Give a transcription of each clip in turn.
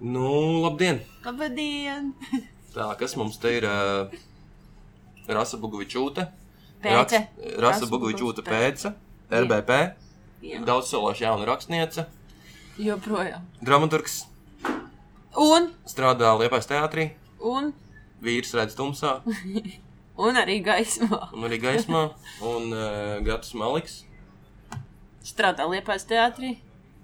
Nu, labdien! Labdien! Tā, kas mums te ir? Uh, Rasa. Pēce. Rasa Rasa Bugovičūte. pēce. RBP. Jā. Daudz sološa jauna rakstniece. Joprojām. Dramaturgs. Un, Strādā Liepais teātrī. un, Vīrs redz tumsā un arī gaismā. un arī gaismā. Un uh, Gatis Maliks. Strādā Liepais teātrī.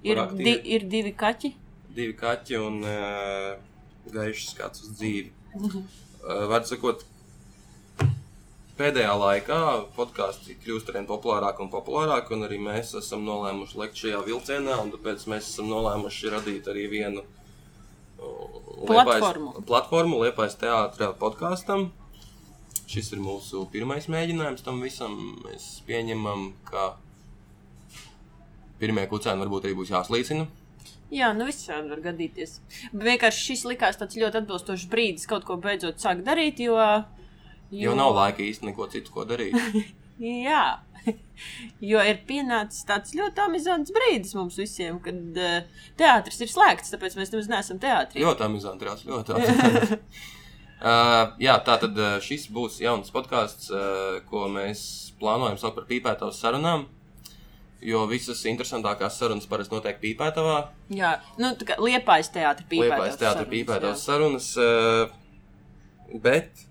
Ir, di, ir divi kaķi. Divi kaķi un uh, gaišs skats uz dzīvi. Uh, Var sakot, pēdējā laikā podkāsti kļūst arvien populārāk un populārāk, un arī mēs esam nolēmuši lekt šajā vilcienā, un tāpēc mēs esam nolēmuši radīt arī vienu uh, Platformu. Liepājas- platformu Liepais teātra podkāstam. Šis ir mūsu pirmais mēģinājums tam visam. Mēs pieņemam, ka pirmie kucēni varbūt arī būs jāslīcina. Jā, nu visādi var gadīties. Bet vienkārši šis likās tāds ļoti atbilstošs brīdis kaut ko beidzot sākt darīt, jo... Jo nav laika īsti neko citu, ko darīt. Jā, jo ir pienācis tāds ļoti amizants brīdis mums visiem, kad uh, teātris ir slēgts, tāpēc mēs nemaz neesam teātrī. Ļoti amizanti, Rās, ļoti amizanti. Uh, jā, tā tad uh, šis būs jauns podkāsts, uh, ko mēs plānojam saukt par pīpētavas sarunām. Jo visas interesantākās sarunas parasti notiek pīpētavā. Jā, nu tā kā liepais teātris Liepais teātris pīpētavas sarunas. Uh, bet,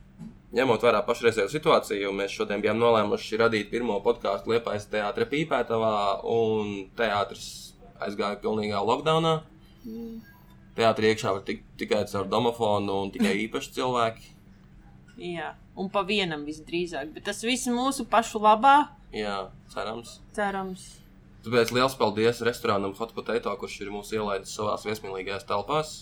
ņemot vērā pašreizējo situāciju, mēs šodien bijām nolēmuši radīt pirmo podkāstu Liepais teātris pīpētavā, un teātris aizgāja pilnīgā lockdownā. Teātrī iekšā var tik, tikai caur domofonu un tikai īpaši cilvēki. Jā, un pa vienam visdrīzāk, bet tas viss mūsu pašu labā, Jā, cerams. cerams. Tāpēc liels paldies restorānam Hot Potato, kurš ir mūs ielaidis savās viesmīlīgajās telpās.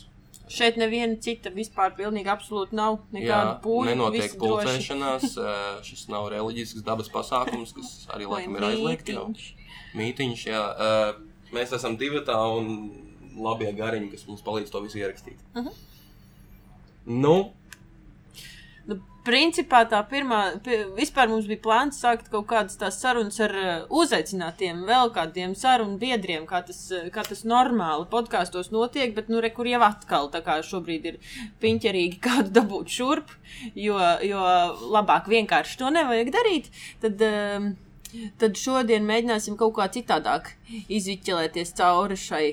Šeit neviena cita vispār pilnīgi absolūti nav. Nekāda pūļa. nenotiek pulcēšanās. Šis nav reliģisks dabas pasākums, kas arī laikam ir aizliegts. mītiņš. Mītiņš, jā. Mēs esam divi tā un labie gariņi, kas mums palīdz to visu ierakstīt. Mhm. Nu, Nu, principā tā pirmā, pi- vispār mums bija plāns sākt kaut kādas tās sarunas ar uh, uzaicinātiem, vēl kādiem sarunu biedriem, kā tas, uh, kā tas normāli podkāstos notiek, bet, nu, re, kur jau atkal tā kā šobrīd ir piņķerīgi kādu dabūt šurp, jo, jo labāk vienkārši to nevajag darīt, tad, um, tad šodien mēģināsim kaut kā citādāk izviķelēties cauri šai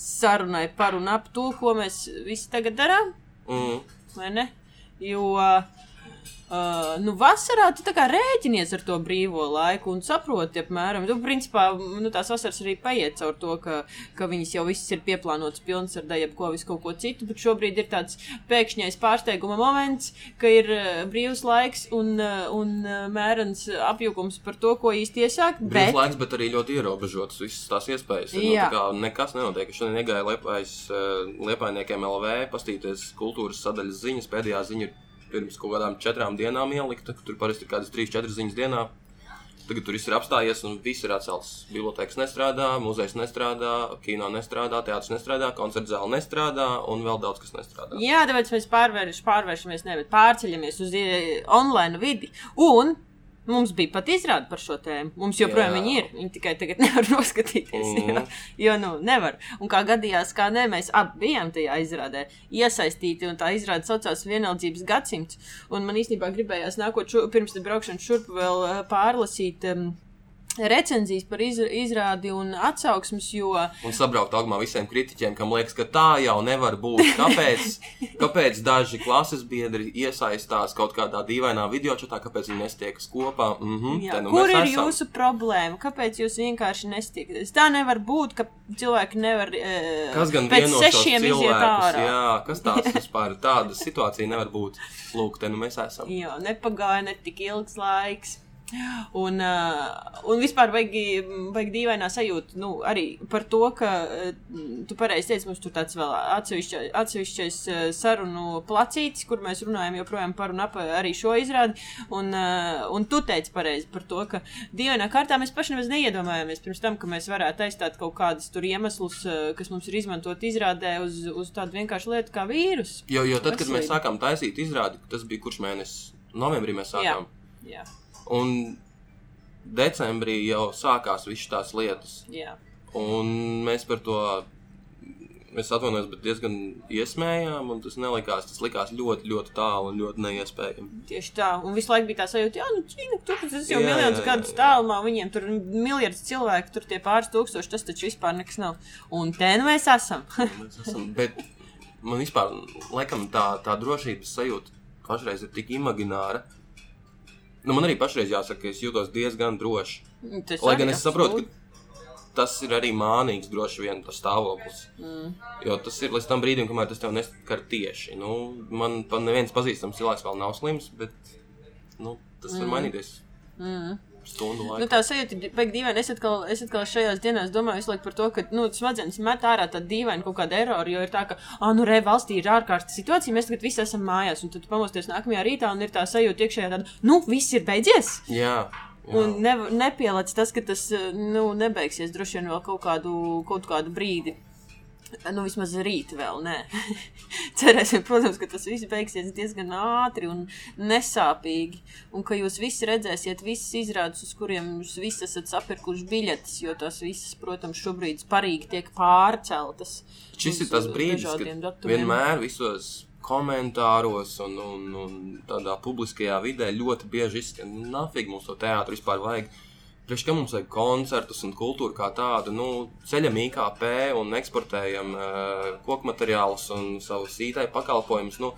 sarunai par un ap to, ko mēs visi tagad darām mm, vai ne? Jo, uh, nu, vasarā tu kā rēķinies ar to brīvo laiku un saproti, apmēram, tu, principā, nu, tās vasaras arī paiet caur to, ka, ka viņas jau visas ir pieplānotas pilnas ar daļu, ko visu kaut ko citu, bet šobrīd ir tāds pēkšņais pārsteiguma moments, ka ir uh, brīvs laiks un, uh, un uh, mērens apjukums par to, ko īsti iesākt, brīvs bet... laiks, bet arī ļoti ierobežotas visas tās iespējas. Ir, nu, tā kā nekas nenotiek. Šodien iegāju Liepājas, uh, Liepājniekiem LV, pastīties kultūras sadaļas ziņas. Pēdējā ziņa ir pirms kaut kādām četrām dienām ielikta, ka tur parasti ir kādas trīs, četras ziņas dienā. Tagad tur viss ir apstājies, un viss ir atcelts. Bibliotēkas nestrādā, muzejs nestrādā, kino nestrādā, teātris nestrādā, koncerta zāle nestrādā, un vēl daudz kas nestrādā. Jā, tāpēc mēs pārvērš, pārvēršamies, nevis pārceļamies uz eh, online vidi. Un mums bija pat izrāde par šo tēmu. Mums joprojām Jā. viņi ir. Viņi tikai tagad nevar noskatīties. Mhm. Jo, jo nu, nevar. Un kā gadījās, kā nē, mēs abi bijām tajā izrādē iesaistīti. Un tā izrāde saucās Vienaldzības gadsimts. Un man īstenībā gribējās nākot šo, pirms braukšanas šurp vēl pārlasīt. Um, Recenzijas par izrādi un atsauksmes, jo Un sabraukt augumā visiem kritiķiem, kam liekas, ka tā jau nevar būt. Kāpēc, kāpēc daži klases biedri iesaistās kaut kādā dīvainā video čatā, kāpēc viņi nestiekas kopā? Mm -hmm, Jā, nu kur ir esam. jūsu problēma? Kāpēc jūs vienkārši nestiekaties? Tā nevar būt, ka cilvēki nevar e, Kas gan pēc sešiem iziet ārā. Jā, kas tāds vispār? Tāda situācija nevar būt. Lūk, te nu mēs esam. Jā, nepagāja ne tik ilgs laiks. Un, uh, un vispār baigi, baigi dīvainā sajūta nu, arī par to, ka uh, tu pareizi teici, mums tur tāds vēl atsevišķa- atsevišķais uh, sarunu placītis, kur mēs runājam joprojām par un ap arī šo izrādi. Un, un tu teici pareizi par to, ka dīvainā kārtā mēs paši nemaz neiedomājāmies pirms tam, ka mēs varētu aizstāt kaut kādus tur iemeslus, kas mums ir izmantot izrādē uz, uz tādu vienkāršu lietu kā vīrusu. Jo, jo tad, kad mēs sākām taisīt izrādi, tas bija kurš mēnesis? Novembrī mēs sākām. Jā, Un decembrī jau sākās visas tās lietas. jā. Un mēs par to Mēs atvainojamies, bet diezgan iesmējām, un tas nelikās. Tas likās ļoti, ļoti tālu un ļoti neiespējami. Tieši tā, un visu laiku bija tā sajūta, jā, nu, Ķīna, tur tas jau Jā, miljonus jā, gadus jā. tālumā, viņiem tur miljards cilvēku, tur tie pāris tūkstoši, tas taču vispār nekas nav. Un te nu mēs esam. Mēs esam, bet man vispār, laikam, tā, tā drošības sajūta pašreiz ir tik imagināra. Nu, man arī pašreiz jāsaka, ka es jūtos diezgan droši. Tas Lai gan es saprotu, ka tas ir arī mānīgs, droši vien tas stāvoklis. Mm. Jo tas ir līdz tam brīdim, kamēr tas tev neskar tieši. Nu, man pat neviens pazīstams cilvēks vēl nav slims, bet nu, tas var mainīties Mm. Stundu Nu, laikā. tā sajūta ir baigi dīvaina. Es atkal, es atkal šajās dienās domāju visu laiku par to, ka nu, smadzenes met ārā tādu dīvainu kaut kādu eroru, jo ir tā, ka, ah, nu, re, valstī ir ārkārtas situācija, mēs tagad visi esam mājās, un tad pamosties nākamajā rītā, un ir tā sajūta iekšējā tāda, nu, viss ir beidzies. Jā, jā. Un ne, nepielādes tas, ka tas nu, nebeigsies droši vien vēl kaut kādu, kaut kādu brīdi. Nu, vismaz rīt vēl, nē. Cerēsim, protams, ka tas viss beigsies diezgan ātri un nesāpīgi. Un ka jūs visi redzēsiet visas izrādes, uz kuriem jūs visi esat sapirkuši biļetes, jo tās visas, protams, šobrīd parīgi tiek pārceltas. Šis ir tas brīdis, kad datumiem. vienmēr visos komentāros un, un, un tādā publiskajā vidē ļoti bieži izskan, nafīgi mums to teātru vispār vajag. Priekš kam mums vajag koncertus un kultūru kā tādu, nu, ceļam IKP un eksportējam uh, koku materiālus un savus IT pakalpojumus. Nu,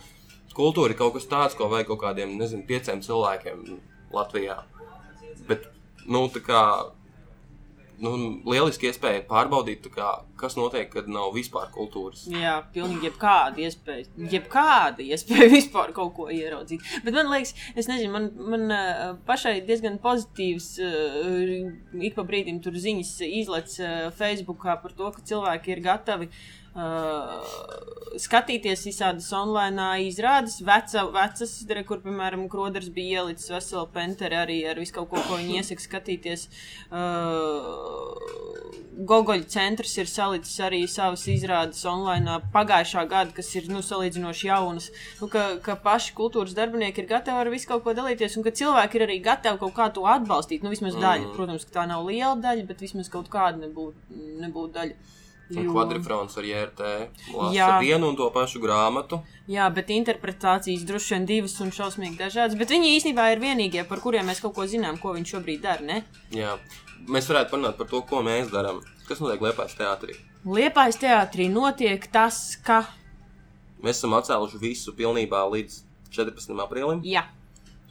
kultūra ir kaut kas tāds, ko vajag kaut kādiem, nezinu, pieciem cilvēkiem Latvijā. Bet, nu, tā kā nu, lieliski iespēja pārbaudīt, kā, kas notiek, kad nav vispār kultūras. Jā, pilnīgi jebkāda iespēja. Jebkāda iespēja vispār kaut ko ieraudzīt. Bet man liekas, es nezinu, man, man uh, pašai diezgan pozitīvs. Uh, ik pa brīdim tur ziņas izlaiž uh, Facebookā par to, ka cilvēki ir gatavi. Uh, skatīties visādas online izrādes, veca, vecas, re, kur, piemēram, Kroders bija ielicis veselu penteri arī ar visu kaut ko, ko viņi iesaka skatīties. Uh, Gogoļa centrs ir salicis arī savas izrādes online pagājušā gada, kas ir nu, salīdzinoši jaunas. Nu, ka, ka paši kultūras darbinieki ir gatavi ar visu kaut ko dalīties, un ka cilvēki ir arī gatavi kaut kā to atbalstīt. Nu, vismaz daļa. Mhm. Protams, ka tā nav liela daļa, bet vismaz kaut kāda nebūtu nebūt daļa. Un kvadrifrons ar JRT lasa vienu un to pašu grāmatu. Jā, bet interpretācijas droši vien divas un šausmīgi dažādas. Bet viņi īstenībā ir vienīgie, par kuriem mēs kaut ko zinām, ko viņi šobrīd dara. Ne? Jā. Mēs varētu parunāt par to, ko mēs darām. Kas notiek Lietuvas teātrī? Liepais teātrī notiek tas, ka. Mēs esam atcēluši visu pilnībā līdz 14. aprīlim. Jā,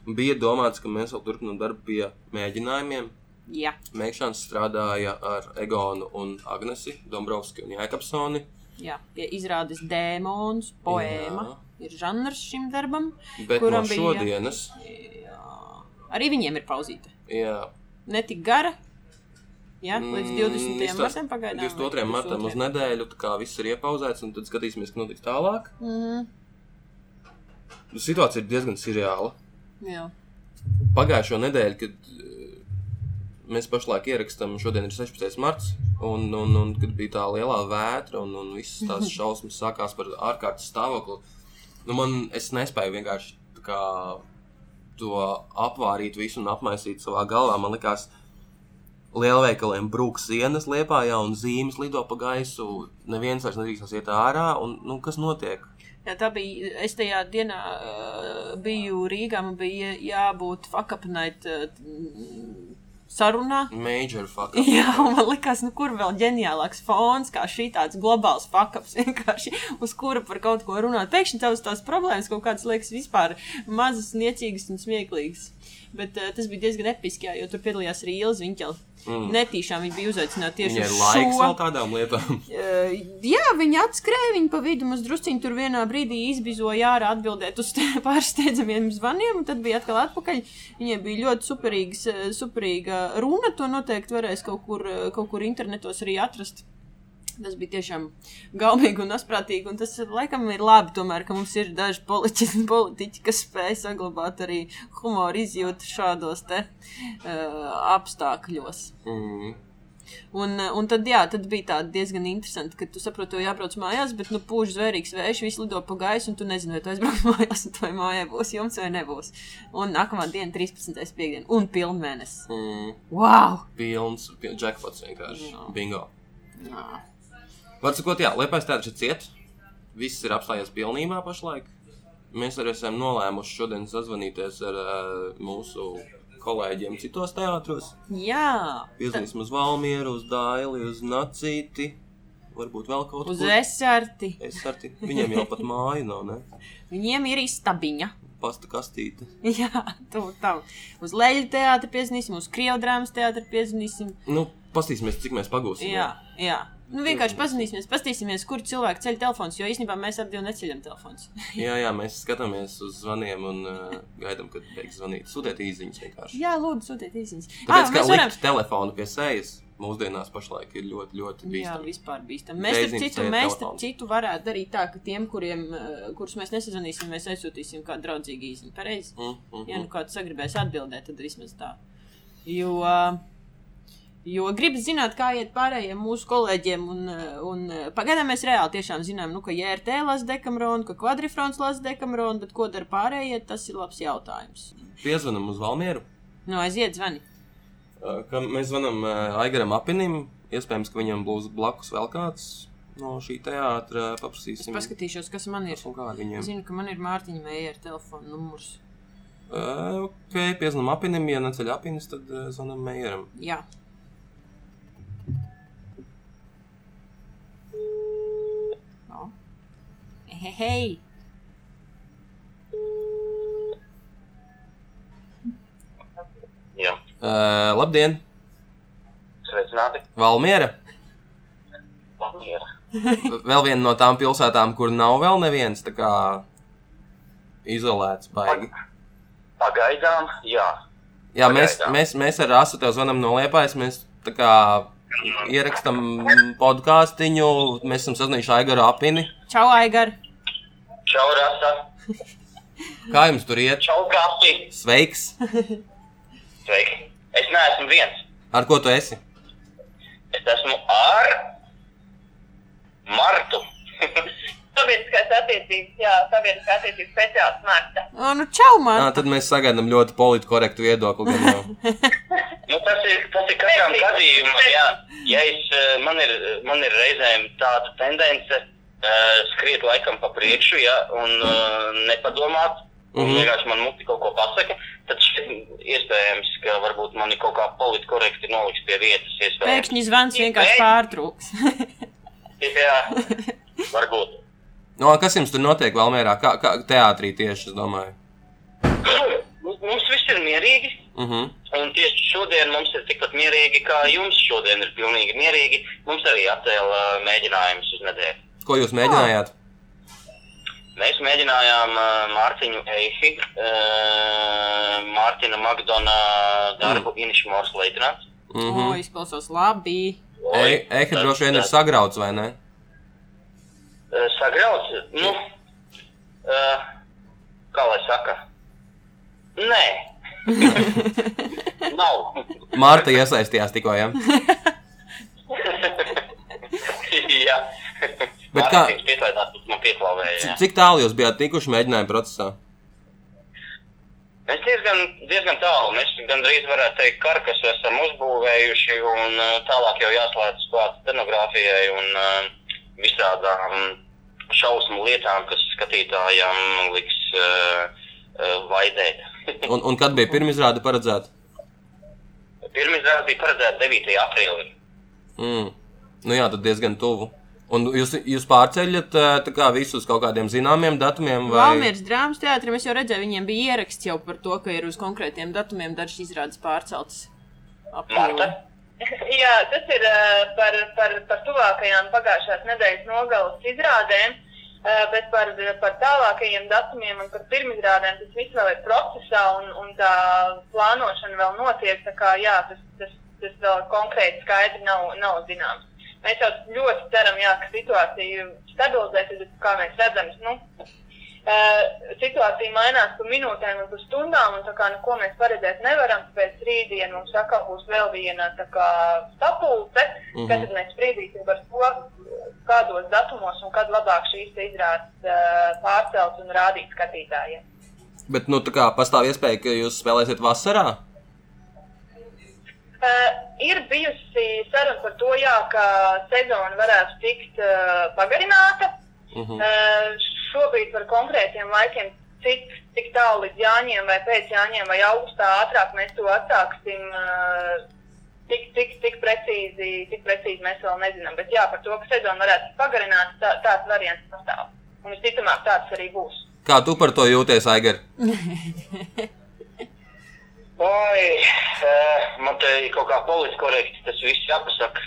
Bija domāts, ka mēs vēl turpinām darbu pie mēģinājumiem. Jā. Mēģinājums strādāja ar Egonu un Agnesi, Dombrovski un Jēkabsoni. jā. Pie izrādes dēmons, poēma. Jā. Ir žanrs šim darbam. Bet Kuram no bija- šodienas, Jā. Arī viņiem ir pauzīte. jā, Ne tik gara. Jā, līdz 20. Mm, martam pagaidām. vai 22. martam uz 22.? nedēļu, tā kā viss ir iepauzēts, un tad skatīsimies, kas notiks tālāk. Mhm. Situācija ir diezgan seriāla. Jā. Pagājušo nedēļu, kad mēs pašlaik ierakstām, šodien ir 16. marts, un, un, un kad bija tā lielā vētra un, un visas tās šausmas sākās par ārkārtas stāvokli, nu man es nespēju vienkārši kā to apvārīt visu un apmaisīt savā galvā. Man likās, lielveikaliem brūks sienas liepā, jau un zīmes lido pa gaisu. Neviens vairs nedrīkstās iet ārā, un nu, kas notiek? Jā, tā bija. Es tajā dienā uh, biju Rīgā. Man bija jābūt fakapnait uh, sarunā. Major fuck. Jā, un man liekas, nu, kur vēl ģeniālāks fons, kā šī tāds globāls fakaps, vienkārši uz kura par kaut ko runāt. Pēkšņi tavas tās problēmas kaut kādas liekas vispār mazas, niecīgas un smieklīgas. Bet uh, tas bija diezgan episki, jā, jo tur piedalījās arī Ilza Viņķela. Mm. Netīšām viņa bija uzaicināta tieši uz laiks šo. vēl tādām lietām. Uh, jā, viņi atskrēja viņa pa vidu. Mums druskuļi tur vienā brīdī izbizoja ārā atbildēt uz te- pārsteidzamiem zvaniem, un tad bija atkal atpakaļ. Viņai bija ļoti superīgs, eh, superīga runa. To noteikti varēs kaut kur, eh, kaut kur internetos arī atrast. Tas bija tiešām gaumīgi un asprātīgi. Un tas laikam ir labi, tomēr, ka mums ir daži politiķi, politiķi kas spēj saglabāt arī humoru izjūtu šādos te, uh, apstākļos. Mm. Un, eh, un tad, jā, tad bija tā diezgan interesanti, ka tu saproti, ka jābrauc mājās, bet nu pūž zvērīgs vējš, viss lido pa gaisu, un tu nezini, vai tu aizbrauc mājās, vai mājā būs jums vai nebūs. Un nākamā diena, 13. piekdiena, un pilnmēnesis. Mm. Wow! Pilns, pilns jackpots vienkārši. Jā. Bingo. Jā. Var sakot, jā, Liepais teātris ir ciet. Viss ir apstājies pilnībā pašlaik. Mēs arī esam nolēmuši šodien sazvanīties ar uh, mūsu kolēģiem citos teātros. Jā, Piezīmēsim uz Valmieru, uz Daili, uz Nacīti. Varbūt vēl kaut uz kur. esarti. Es arī viņiem jau pat māju nav, ne? Viņiem ir istabiņa. Pasta kastīte. Jā, tu tam. Uz leļu teātri piezīmēsim, uz krievu drāmas teātri piezīmēsim. Nu, pastīsimies, cik mēs pagūsim. Jā, jā. Nu, vienkārši pazīsimies, paskatīsimies, kur cilvēki ceļ telefons, jo īstenībā mēs abi neceļam telefons. jā, jā, mēs skatāmies uz zvaniem un uh, gaidām, kad beigs zvanīt. Sūtiet īsiņas vienkārši. Jā, lūdzu, sūtiet īsiņas. Tāpēc, kā mēs varam. likt telefonu pie sejas, mūsdienās pašlaik ir ļoti, ļoti Jā, bīstami. vispār bīstam. Mēs, starp citu, mēs starp citu varētu darīt tā, ka tiem, kuriem, kurus mēs nesazvanīsim, mēs aizsūtīsim kādu draudzīgu īziņu. Pareizi? Mm, mm, Ja nu kāds sagribēs atbildēt, tad vismaz tā. Jo, uh, jo gribu zināt, kā iet pārējiem mūsu kolēģiem. Un, un pagaidām mēs reāli tiešām zinām, nu, ka JRT lasa dekamronu, ka kvadrifrons lasa dekamronu, bet ko dara pārējie, tas ir labs jautājums. Piezvanam uz Valmieru. Nu, aiziet, zvani. Ka mēs zvanām Aigaram Apinim. Iespējams, ka viņam būs blakus vēl kāds no šī teātra. Es Paprasīsim, paskatīšos, kas man ir. Es zinu, ka man ir Mārtiņa Meijera telefona numurs. Uh, ok, piezvanām Apinim. Ja neceļ Apinis, tad zvanām Meijeram. Jā. No. Hei, hei! Jā, Uh, labdien! sveicināti. Valmiera! Valmiera. Vēl viena no tām pilsētām, kur nav vēl neviens tā kā izolēts baigi. Pagaidām, jā. Jā, mēs, Pagaidām. mēs, mēs ar Asu tev zvanām no Liepājas. Mēs tā kā ierakstām podkāstiņu. Mēs esam sazinājuši Aigaru apini. Čau, Aigar! Čau, Rasa. Kā jums tur iet? Čau, Gapi. Sveiks! Sveiki. Es neesmu viens. Ar ko tu esi? Es esmu ar Martu. Sabiedriskās attiecības, jā, sabiedriskās attiecības speciālists Marta. O, nu, čau, À, man! tad mēs sagaidām ļoti politkorektu viedokli. Nu, tas ir, tas ir katram gadījumam, jā. Ja es, eh, man, ir, man ir reizēm tāda tendence skriet laikam pa priekšu, ja, un uh, nepadomāt, un Mhm. vienkārši man muti kaut ko pasaka, tad iespējams, ka varbūt mani kaut kā politkorekti noliks pie vietas. Iespējams. Pēkšņi zvans vienkārši pārtrūks. Jā, varbūt. No, kas jums tur notiek Valmērā? Kā, kā teātrī tieši, es domāju. Mums mums viss ir mierīgi. Uh -huh. Un tieši šodien mums ir tikpat mierīgi, kā jums šodien ir pilnīgi mierīgi. Mums arī atcēla mēģinājumus uz nedēļu. Ko jūs mēģinājāt? Mēs mēģinājām uh, Mārtiņu Eihi, uh, Mārtiņa Magdona darbu mm. Inišmors Leitinants. Uh O, -huh. izklausās labi. Eha droši vien ir sagrauts, vai ne? Sagrauts, nu, uh, kā lai saka, nē. Nav. Mārta iesaistījās tikko, ja? Jā. Bet kā- cik tālu jūs bijāt tikuši mēģinājuma procesā? Mēs diezgan, diezgan tālu, mēs gandrīz varētu teikt, karkasu esam uzbūvējuši, un tālāk jau jāslēdz klāt scenogrāfijai un uh, visādām šausmu lietām, kas skatītājiem liks uh, uh, vaidēt. Un, un kad bija pirmizrāde paredzēta? Pirmizrāde bija paredzēta 9. aprīlī. Mm. Nu jā, tad diezgan tuvu. Un jūs, jūs pārceļat eh, tā kā visus kaut kādiem zināmiem datumiem? Vai... Valmieras drāmas teātrim es jau redzēju, viņiem bija ieraksts jau par to, ka ir uz konkrētiem datumiem dažas izrādes pārceltas. Marta? Jā, tas ir uh, par, par, par tuvākajām pagājušās nedēļas nogalas izrādēm, uh, bet par, par tālākajiem datumiem un par pirmizrādēm tas viss vēl ir procesā un, un tā plānošana vēl notiek. Tā kā jā, tas, tas, tas vēl konkrēti skaidri nav, nav zināms. Mēs jau ļoti ceram, jā, ka situācija stabilizēsies, bet kā mēs redzam, nu, Uh, situācija mainās pa minūtēm un pa stundām, un tā kā neko mēs paredzēt nevaram, tāpēc rītdien mums atkal būs vēl viena tā kā sapulce, mm. -hmm. kad mēs spriedīsim par to, kādos datumos un kad labāk šīs izrādes uh, pārcelt un rādīt skatītājiem. Bet, nu, tā kā pastāv iespēja, ka jūs spēlēsiet vasarā? Uh, ir bijusi saruna par to, jā, ka sezona varētu tikt uh, pagarināta. Mhm. Uh, šobrīd par konkrētiem laikiem, cik, cik tālu līdz Jāņiem vai pēc Jāņiem vai augustā ātrāk mēs to atsāksim. Uh, Tik, tik, tik, precīzi, tik precīzi mēs vēl nezinām. Bet jā, par to, ka sezona varētu tikt pagarināta, tā, tāds variants pastāv. Un visticamāk, tāds arī būs. Kā tu par to jūties, Aigar? Oi, man te ir kaut kā politiski korekti tas viss jāpasaka.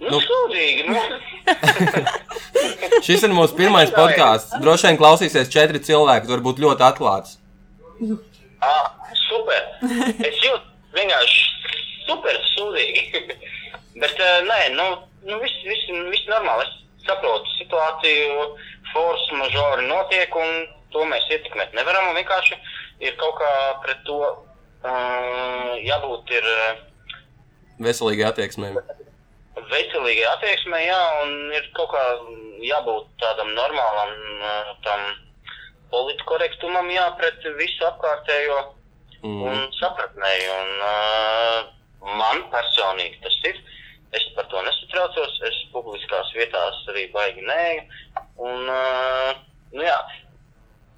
Nu, Nu. sūdīgi, nu. Šis ir mūsu pirmais podkāsts. Droši vien klausīsies četri cilvēki. Tu vari būt ļoti atklāts. Ah, super. Es jūtu vienkārši super sūdīgi. Bet, nē, nu, nu viss, viss, viss normāli. Es saprotu situāciju, force mažori notiek, un to mēs ietekmēt nevaram. Vienkārši ir kaut kā pret to uh, jābūt ir uh, Veselīgi attieksmē. veselīgai attieksmei, jā, un ir kaut kā jābūt tādam normālam uh, tam politkorektumam, jā, pret visu apkārtējo Mm. un sapratnēji. Un, uh, man personīgi tas ir. Es par to nesatraucos. Es publiskās vietās arī baigi nēju. Un, uh, nu, jā,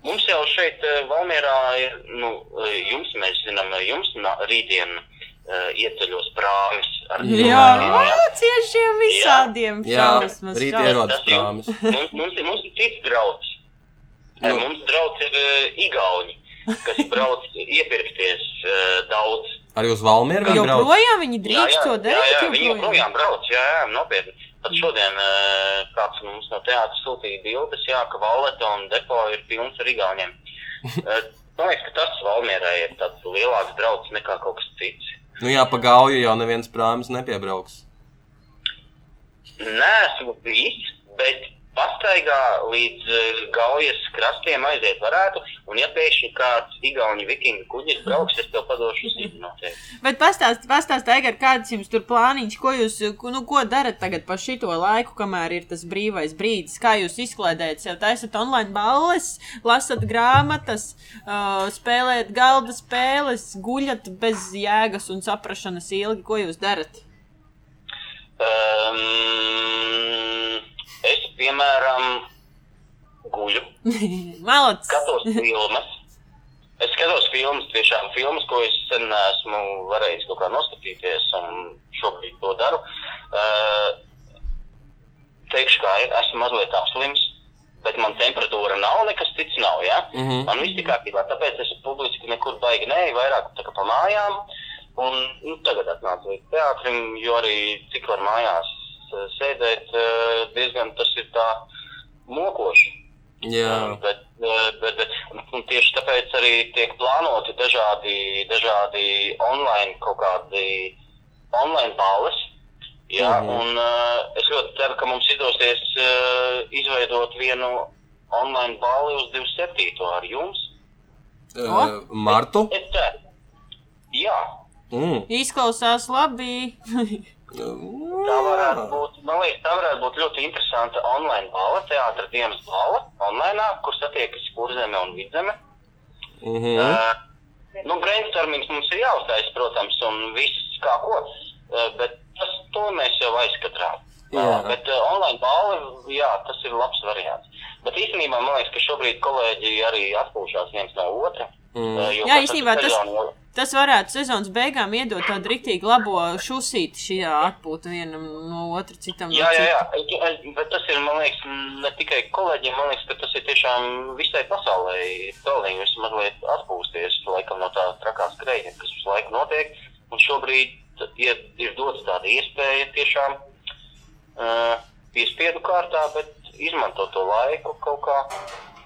mums jau šeit, uh, Valmierā, ir, nu, uh, jums, mēs zinām, uh, jums rītdien uh, ieceļos prāmis. ar Jā, jā. vāciešiem visādiem Jā, šausmas. rīt ierodas prāmis. Mums, mums, ir, mums ir cits draugs. Nu. Mums draugs ir uh, Igauni, kas brauc iepirkties uh, daudz. Arī uz Valmieru viņi brauc. Joprojām viņi drīkst to jā, jā, darīt. viņi joprojām brauc, jā, jā, nopietni. Pat šodien uh, kāds mums no teātra sūtīja bildes, jā, ka Valeta un depo ir pilns ar Igauniem. Uh, man liekas, ka tas Valmierai ir tāds lielāks draugs nekā kaut kas cits. Nu jā, pa gauju jau neviens prāmis nepiebrauks. Nē, esmu bijis, bet pastaigā līdz uh, gaujas krastiem aiziet varētu, un ja pēkšņi kāds igauņu vikingu kuģis brauks, es tev padošu ziņu noteikti. Bet pastāst, pastāst, Aigar, kāds jums tur plāniņš, ko jūs, nu, ko darat tagad pa šito laiku, kamēr ir tas brīvais brīdis? Kā jūs izklaidējat sev? Taisat online balles, lasat grāmatas, uh, spēlējat galda spēles, guļat bez jēgas un saprašanas ilgi, ko jūs darat? Um, es, piemēram, guļu, Malots! skatos filmas. Es skatos filmas, tiešām filmas, ko es sen esmu varējis kaut kā noskatīties, un šobrīd to daru. Uh, teikšu, kā ir, esmu mazliet apslims, bet man temperatūra nav, nekas cits nav. Ja? Mhm. Man viss ir kārtībā, tāpēc es publiski nekur baigi neju, vairāk pa mājām. Un nu, tagad atnācu līdz teātrim, jo arī cik var mājās sēdēt, eh, diezgan tas ir tā mokoši. Jā, Bet, eh, bet, bet un- un tieši tāpēc arī tiek plānoti dažādi, dažādi online kaut kādi online balles. Jā, Mhm. mm -hmm. un uh, es ļoti ceru, ka mums izdosies uh, izveidot vienu online balli uz 27. ar jums. uh, Martu. Es ceru. Jā, Mm. Izklausās labi. tā varētu būt. Man liekas, tā varētu būt ļoti interesanta online balva, teātris dienas balva, online, kur satiekas kurzeme un vidzeme. Mhm. Uh, nu, brainstormings mums ir jāuztais, protams, un viss kā ko, uh, bet tas, to mēs jau aizskatrām. Jā. Bet uh, online balva, jā, tas ir labs variants. Bet īstenībā man liekas, ka šobrīd kolēģi arī atpūšās viens no otra. Mm. uh, Jā, īstenībā tas- sezonu- Tas varētu sezonas beigām iedot tādu rīktīgi labo šusīti šajā atpūta vienam no otra citam. no Jā, jā, jā, bet tas ir, man liekas, ne tikai kolēģiem, man liekas, ka tas ir tiešām visai pasaulē. Pelnīgi visu mazliet atpūsties, laikam, no tā trakā skrejņa, kas visu laiku notiek. Un šobrīd ir, ir dots tāda iespēja tiešām uh, piespiedu kārtā, bet izmanto to laiku kaut kā,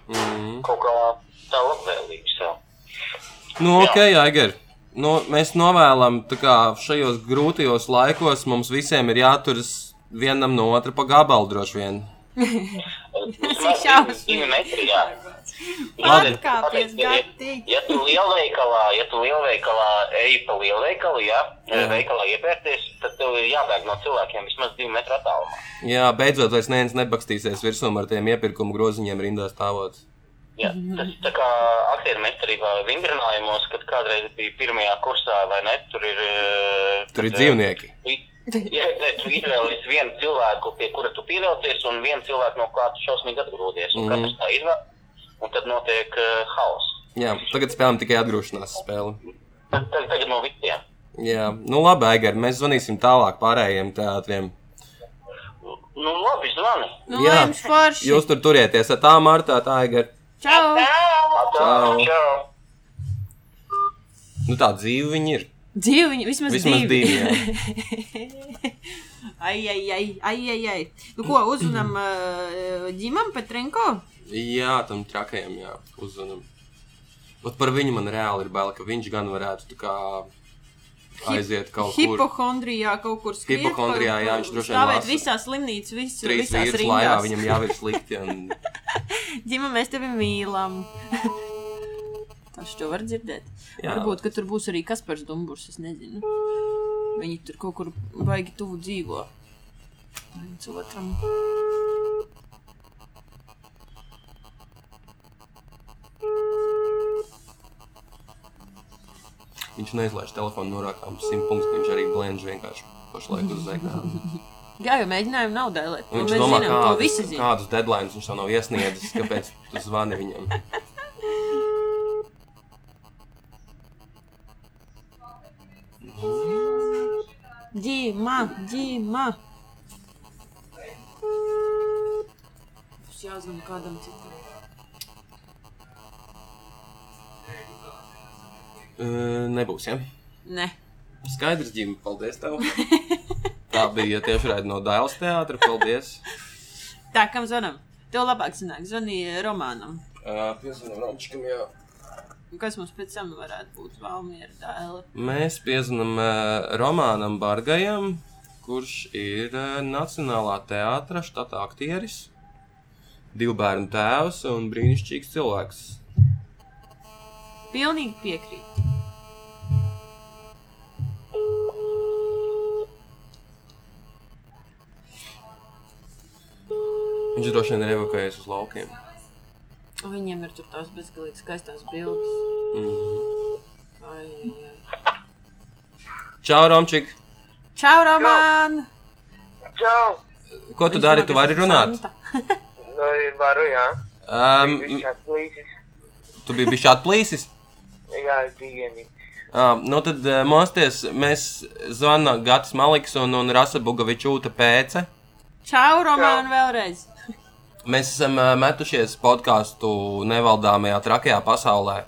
Mm. kaut kā tā labvēlīgi sev. Nu, ok, Aigar. Nu, mēs novēlam, kā šajos grūtajos laikos mums visiem ir jāturas vienam no otra pa gabalu droši vien. Tas ir šausmīgi. Atkāpies Ja- gatīgi. Ja tu lielveikalā, ja tu lielveikalā eji pa lielveikalu, jā, Jā. veikalā iepērties, tad tev ir jābēg no cilvēkiem vismaz divu metru attālumā. Jā, beidzot, vairs neviens nebakstīsies virsū ar tiem iepirkuma groziņiem rindā stāvot. Jā, tas tā kā aktieru meistarībā vingrinājumos, kad kādreiz bija pirmajā kursā, vai ne, tur ir... eh, Tur ir kad, eh, dzīvnieki. Jā, nē, tu izvēlies vienu cilvēku, pie kura tu pievelcies, un vienu cilvēku, no kā tu šausmīgi atgrūdies. Un Mhm. katrs tā izvēlas, un tad notiek uh, haoss. Jā, tagad spēlējam tikai atgrūšanās spēli. Tad, tad, tagad no visiem. Jā, nu labi, Aigar, mēs zvanīsim tālāk pārējiem teātriem. Nu, labi, zvani. Nu, Jā. jums forši. Jūs tur turieties, ar tā Martā, tā Aigar. Čau! Čau. Čau. Nu tā dzīve viņi ir. Divi, viņi- vismaz, Vismaz divi. divi, jā. ai, ai, ai, ai, ai, ai. Nu, ko uzrunām uh, ģimam Petrenko? Jā, tam trakajam, jā, uzzvanam. Ot par viņu man reāli ir bail, ka viņš gan varētu tā kā aiziet kaut kur. Hipohondrijā kaut kur skriet. Hipohondrijā, jā, viņš droši vien Stāvēt visās slimnīcas, vis, Trīs vīrus rindās. viņam jau ir slikti. Un... Ģimam, mēs tevi mīlam. Tas to var dzirdēt. Jā. Varbūt, ka tur būs arī Kaspars Dumburs, es nezinu. Viņi tur kaut kur baigi tuvu dzīvo. Viens otram. Viņš neizlaiž telefonu norākām simt punktus, ka viņš arī blendž vienkārši pašlaik uz ekrāna. Jā, jo mēģinājumu nav dēlēt. Viņš mēs domā, zinām, kādus, kādus deadlines viņš vēl nav iesniedzis, kāpēc tu zvani viņam. Ģīma, ģīma. Būs jāzvan kādam citam. Uh, nebūs, ja? Ne. Skaidrs, Ģim, paldies tev. Tā bija tieši raida no Dāles teātra, paldies. Tā, kam zvanam? Tev labāk sanāk, zvanīja Romānam. Uh, Piezvanām Romčikam, jā. Un Kas mums pēc tam varētu būt Valmiera dēle? Mēs piezvanām uh, Romānam Bargajam, kurš ir uh, Nacionālā teātra štata aktieris, divu bērnu tēvs un brīnišķīgs cilvēks. Pilnīgi piekrīt. Viņš droši vien ir evakuējies uz laukiem. Viņiem ir tur tās bezgalīgi skaistās bildes. Mm. Ai, ai, ai. Čau, Romčik! Čau, Romān! Čau! Ko tu dari? Tu vari runāt? Nu, varu, jā. Um, Viņš tu biji bijis atplīsis? Uh, nu tad uh, mosties, mēs zvanām Gatis Maliks un, un Rasa Bugavičūta pēce. Čau, Romān, vēlreiz! Mēs esam uh, metušies podkāstu nevaldāmajā trakajā pasaulē.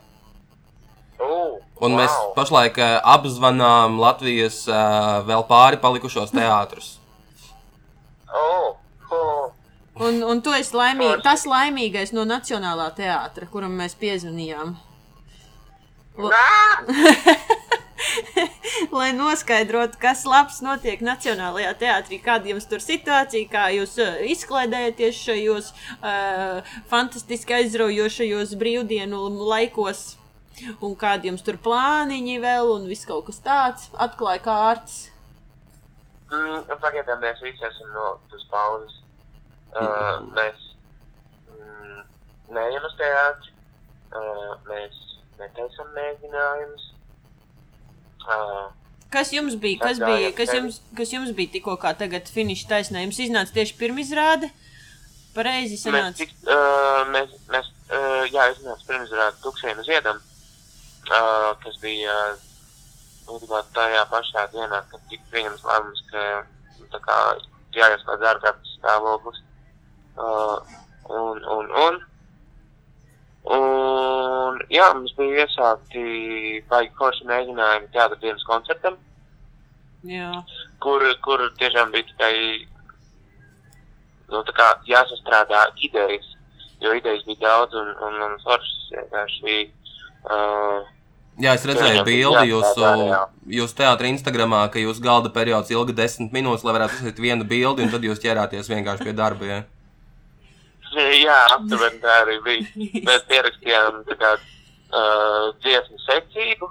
Ugh, Un wow. mēs pašlaik uh, apzvanām Latvijas uh, vēl pāri palikušos teātrus. Oh, oh. Un, un tu esi laimīgs, tas laimīgais no Nacionālā teātra, kuram mēs piezvanījām. Lai noskaidrotu, kas labs notiek Nacionālajā teātrī, kāda jums tur situācija, kā jūs uh, izklaidējaties šajos uh, fantastiski aizraujošajos brīvdienu laikos, un kādi jums tur plāniņi vēl, un viss kaut kas tāds atklāja kārtas. Mm, pagaidām mēs visi esam no tas pauzes. Uh, mēs mm, neejam uz teātri. Uh, mēs netaisam mēģinājumus. Uh, Kas jums bija? Kas, bija, kas, jums, kas jums bija tikko kā tagad finiša taisnē? Jums iznāca tieši pirmizrāde? Pareizi mēs, sanāca. tik, uh, mēs, mēs uh, jā, iznāca pirmizrāda Tuksēna ziedam, uh, kas bija uh, tajā pašā dienā, kad tika pieņems lēmums, ka tā kā jāieslēdz ārkārtas stāvoklis. Uh, un, un, un, un, jā, mums bija iesākti baigi forši mēģinājumi teātra dienas koncertam, Jā. kur, kur tiešām bija tikai nu, tā kā jāsastrādā idejas, jo idejas bija daudz un, un, un foršas vienkārši. Uh, Jā, es redzēju bildi jūsu, jā. jūsu teātra Instagramā, ka jūsu galda periods ilga desmit minūtes, lai varētu uzsākt vienu bildi, un tad jūs ķerāties vienkārši pie darba. Ja? Jā, aptuveni tā arī bija. Mēs pierakstījām kā uh, dziesmu secību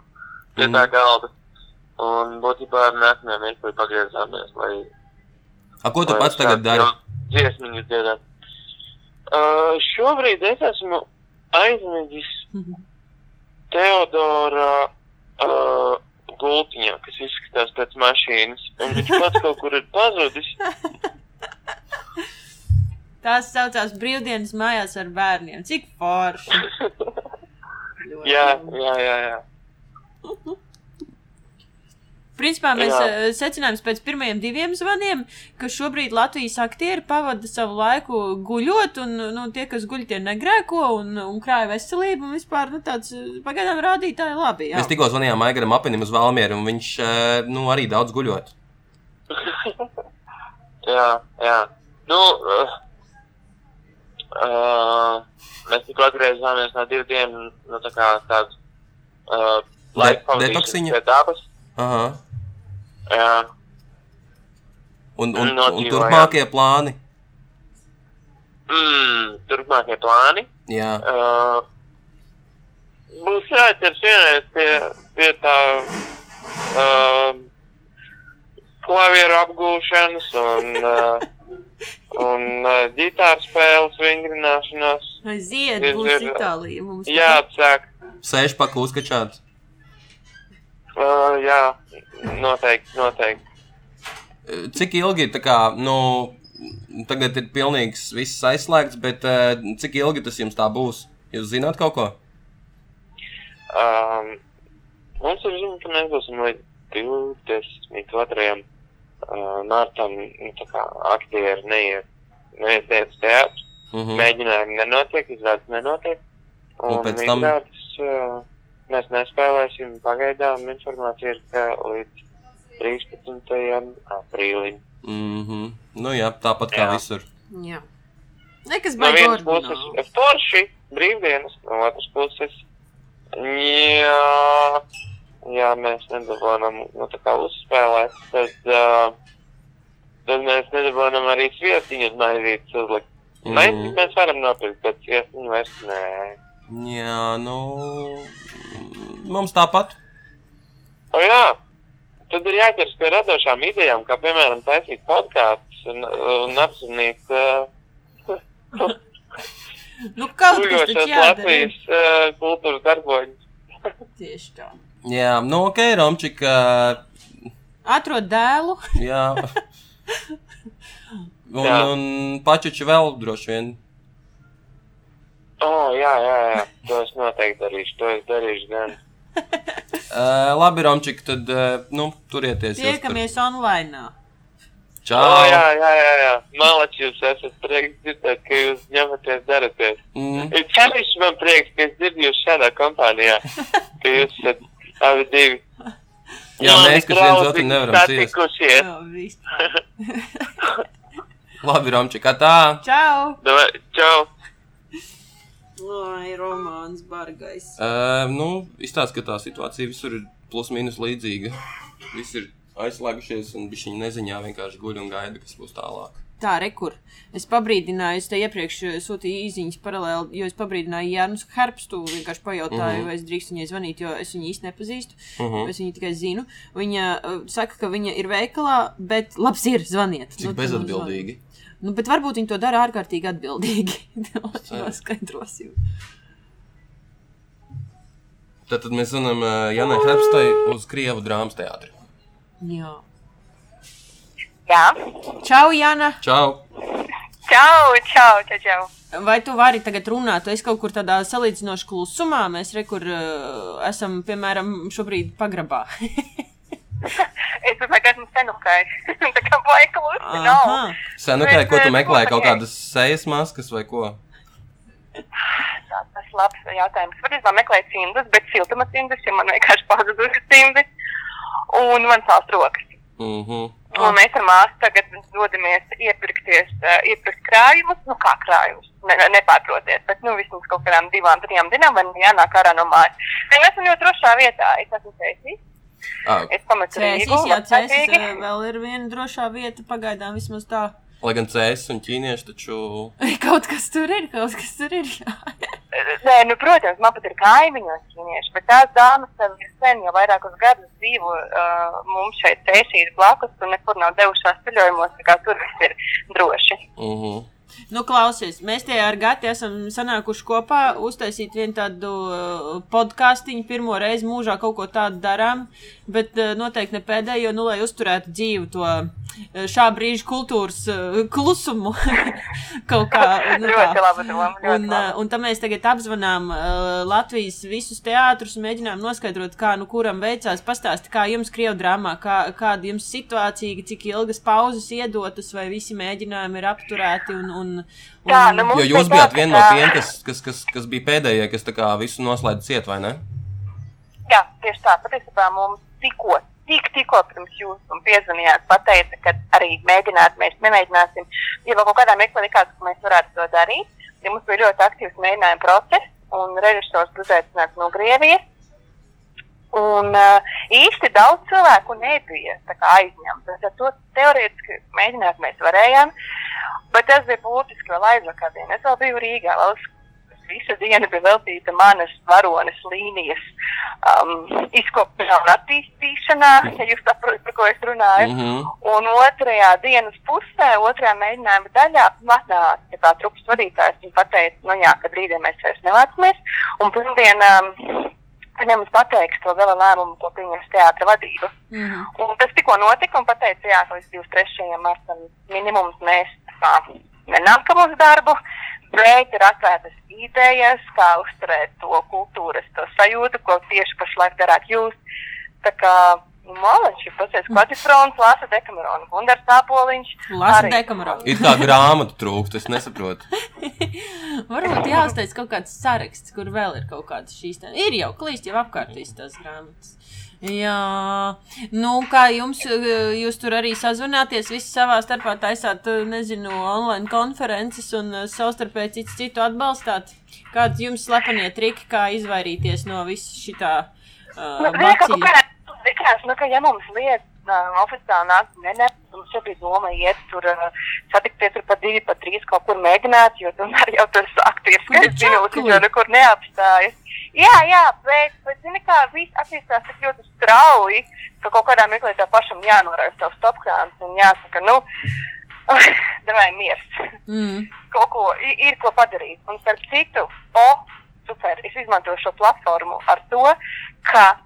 pie tā Mhm. galda. Un būtībā ar nākamajā mirklī pagriezāmies, lai A, ko tu lai pats tagad dari? Dziesmiņu dziedāt. Uh, šobrīd es esmu aizmidzis Teodora uh, gultiņā, kas izskatās pēc mašīnas. Un viņš pats kaut kur ir pazudis. Tās saucās brīvdienas mājās ar bērniem. Cik forši! Jā, jā, jā. jā. Principā mēs Jā. uh, secinājām pēc pirmajiem diviem zvaniem, ka šobrīd Latvijas aktieri pavada savu laiku guļot, un nu, tie, kas guļ, tie negrēko un, un krāja veselību. Un vispār nu, tāds uh, pagaidām rādītāji labi. Jā. Mēs tikko zvanījām Aigaram Apinim uz Valmieru, un viņš eh, nu, arī daudz guļot. Jā, jā. Nu, uh, uh, mēs tikko atgriezāmies no divu dienu, nu, tā kā tāds uh, laika pavadīšanas pie dabas. Aha. Jā, Un, un, un Nodzīvojām. turpmākie plāni. mm, turpmākie plāni. Jā. Uh, būs jāķers vienreiz pie, pie tā uh, klavieru apgūšanas un, uh, un uh, ģitāru spēles vingrināšanās. Aiziet, Ir- būs ir- Itālija. Mums Jāatsāk. Sēžpaku uzkačāt. Uh, jā, noteikti, noteikti. Cik ilgi tā kā, nu, tagad ir pilnīgs viss aizslēgts, bet eh, cik ilgi tas jums tā būs? Jūs zināt kaut ko? Um, mums ir zina, ka mēs būsim līdz 22. Uh, martam, nu, tā kā aktieri neiet, neiet uz teātru. Mhm. Mēģinājumi nenotiek, izrādes nenotiek. Un pēc tam- izrādes, uh, mēs nespēlēsim pagaidām. Informācija ir, ka līdz 13. aprīlim. Mhm. Nu jā, tāpat kā Jā. visur. Jā. Nekas No baigi vienas puses ir forši, brīvdienas, no otras puses. Jā, jā mēs nedabūjam nu, tā kā uzspēlēt, tad, uh, tad mēs nedabūjam arī sviestiņas maizītes uzlikt. Mm. Mēs, mēs varam nopirkt, bet sviestiņu vairs nē. Jā, nu. Mums tāpat. O jā, tad ir jāķers pie radošām idejām, kā piemēram taisīt podkāstus un, un apzinīt uh, Nu, kaut kas jādara. Latvijas uh, kultūras darboņus. Tieši tā. Jā, nu ok, Romčik. ā, Atrod dēlu. Jā. Un, Jā. un pačuči vēl droši vien. Oh, jā, jā, jā, to es noteikti darīšu, to es darīšu gan. Uh, labi, Romčik, tad uh, nu, turieties. Tiekamies online. Čau! O, jā, jā, jā, jā. Malači jūs esat prieks dzirdēt, ka jūs ņematies daraties. Mm. Ir sevišķi man prieks, ka es dzirdu jūs šādā kompānijā, ka jūs esat abi divi. Jā, mēs, kas viens otru nevaram ciest. Labi, Romčik, tā. Čau! Davai, Čau! Ai, romāns bargais. Uh, nu, izstāsta, ka tā situācija visur ir plus mīnus līdzīga. Visi ir aizslēgušies un viņi neziņā vienkārši guļ un gaida, kas būs tālāk. Tā, rekur. Es pabrīdināju, es te iepriekš eh, sūtīju īsiņas paralēli, jo es pabrīdināju Jānis Harpstu. Vienkārši pajautāju, Mhm. vai es drīkstu viņai zvanīt, jo es viņu īsti nepazīstu. Mhm. Es viņu tikai zinu. Viņa uh, saka, ka viņa ir veikalā, bet labs ir zvaniet. Cik Nu, bezatbildīgi. Nu, bet varbūt viņi to dara ārkārtīgi atbildīgi. Ceru. Noskaidrosim. Tad, tad mēs zinām, uh, Janai Herbstai uz Krievu drāmas teātri. Jā. Jā. Čau, Jana! Čau! Čau, čau, čau, čau. Vai tu vari tagad runāt? Tu esi kaut kur tādā salīdzinoši klusumā. Mēs rekur uh, esam, piemēram, šobrīd pagrabā. Es domāju, ka esmu senukais. Tā kā vajag klusi, nav. Senukai, ko tu Bet, meklē? eh, Kaut kādas sejas maskas vai ko? Tā, tas labs jautājums. Var es meklēt cimdus, bet siltuma cimdus, jo man vienkārši pazudusi cimdi. Un man sāls rokas. Mhm. Oh. Un mēs ar māsu tagad dodamies iepirkties, uh, iepirkt krājumus. Nu, kā krājumus? Ne, ne, nepārprotiet, bet nu vismaz kaut kādām divām, trijām dienām man jānāk ārā no mājas. Mēs esam ļoti drošā vietā. Es esmu Cēsīs. Ah, Es Cēsis, Rīgu. jā, cēsis uh, vēl ir viena drošā vieta, pagaidām vismaz tā. Lai gan cēsis un ķīnieši taču. Kaut kas tur ir, kaut kas tur ir. Nē, nu, protams, man pat ir kaimiņos ķīnieši, bet tās dāmas jau ir sen, jau vairākus gadus dzīvo uh, mums šeit cēsīs blakus un nekur nav devušās ceļojumos, tā kā tur viss ir droši. Mhm. Nu, klausies, mēs te ar Gati esam sanākuši kopā, uztaisīt vienu tādu uh, podkāstu. Pirmo reizi mūžā kaut ko tādu darām, bet uh, noteikti ne pēdējo, nu, lai uzturētu dzīvu to uh, šā brīža kultūras uh, klusumu. kaut kā nu, Ļoti laba doma, Un, laba. un tam mēs tagad apzvanām Latvijas visus teātrus un mēģinām noskaidrot, kā nu kuram veicās. Pastāsti, kā jums krievu drāmā, kā, kāda jums situācija, cik ilgas pauzes iedotas, vai visi mēģinājumi ir apturēti. Un, un, un, Jā, nu, Jo jūs bijāt tā, viena no tiem, kas, kas, kas, kas bija pēdējie, kas tā kā visu noslēdz ciet, vai ne? Jā, tieši tā. Patiesībā mums tikko, tik, tikko pirms jūs man piezvanījāt, pateica, ka arī mēģināt, mēs nemēģināsim. Ja vēl kaut kādā mirklī likās, ka mēs varētu to darīt, ja mums bija ļoti aktīvs mēģinājuma process, un režisors bija uzaicināts no Krievijas. Un uh, īsti daudz cilvēku nebija aizņemti. Ar to teorētiski mēģināt mēs varējām, bet tas bija būtiski vēl aizvakar dienā. Es vēl biju Rīgā. Vēl es- Visa diena bija veltīta manas varonas līnijas um, izkopšanā un attīstīšanā, ja jūs saprotat, par ko es runāju. Mm -hmm. Un otrajā dienas pusē, otrajā mēģinājuma daļā, atnāca tā trupas vadītājs un teica, nu jā, ka rītdien mēs vairs nevācamies. Un pirmdien um, viņam mums pateiks to gala lēmumu, ko pieņems teātra vadība. mm. Un tas tikko notika un pateica, jā, ka līdz 23. martam minimums mēs nenākam uz darbu, bet ir atvērtas idejas, kā uzturēt to kultūras, to sajūtu, ko tieši pašlaik darāt jūs. Tā kā Malači, pasies Kvatifrons, Lāsa Dekamerona, Gundars Tāpoliņš. Lasa arī. Dekamerona. Ir tā grāmata trūkst, es nesaprotu. Varbūt jāuztais kaut kāds saraksts, kur vēl ir kaut kādas šīs tādas. Ir jau klīst jau apkārt visas tās grāmatas. Jā, nu, kā jums, eh, jūs tur arī sazvanāties, visi savā starpā taisāt, eh, nezinu, online konferences un eh, savstarpēji cits citu atbalstāt. Kādi jums slepenie triki, kā izvairīties no visa šitā Nu, uh, ka kaut kādā likās, nu, ka ja mums liet uh, oficiāli nāk, ne, ne, mums jau bija doma iet tur, uh, satikties tur pa divi, pa trīs kaut kur mēģināt, jo tomēr jau tur aktīvs skaits tu minūtes, čakli? jo nekur neapstājas. Jā, jā, bet, bet zini kā, viss attīstās tik ļoti strauji, ka kaut kādā mirklī tā pašam jānorāda savu stopkrāns un jāsaka, nu, davai miers Mm. kaut ko i- ir ko padarīt. Un starp citu, o, super, es izmantoju šo platformu ar to, ka,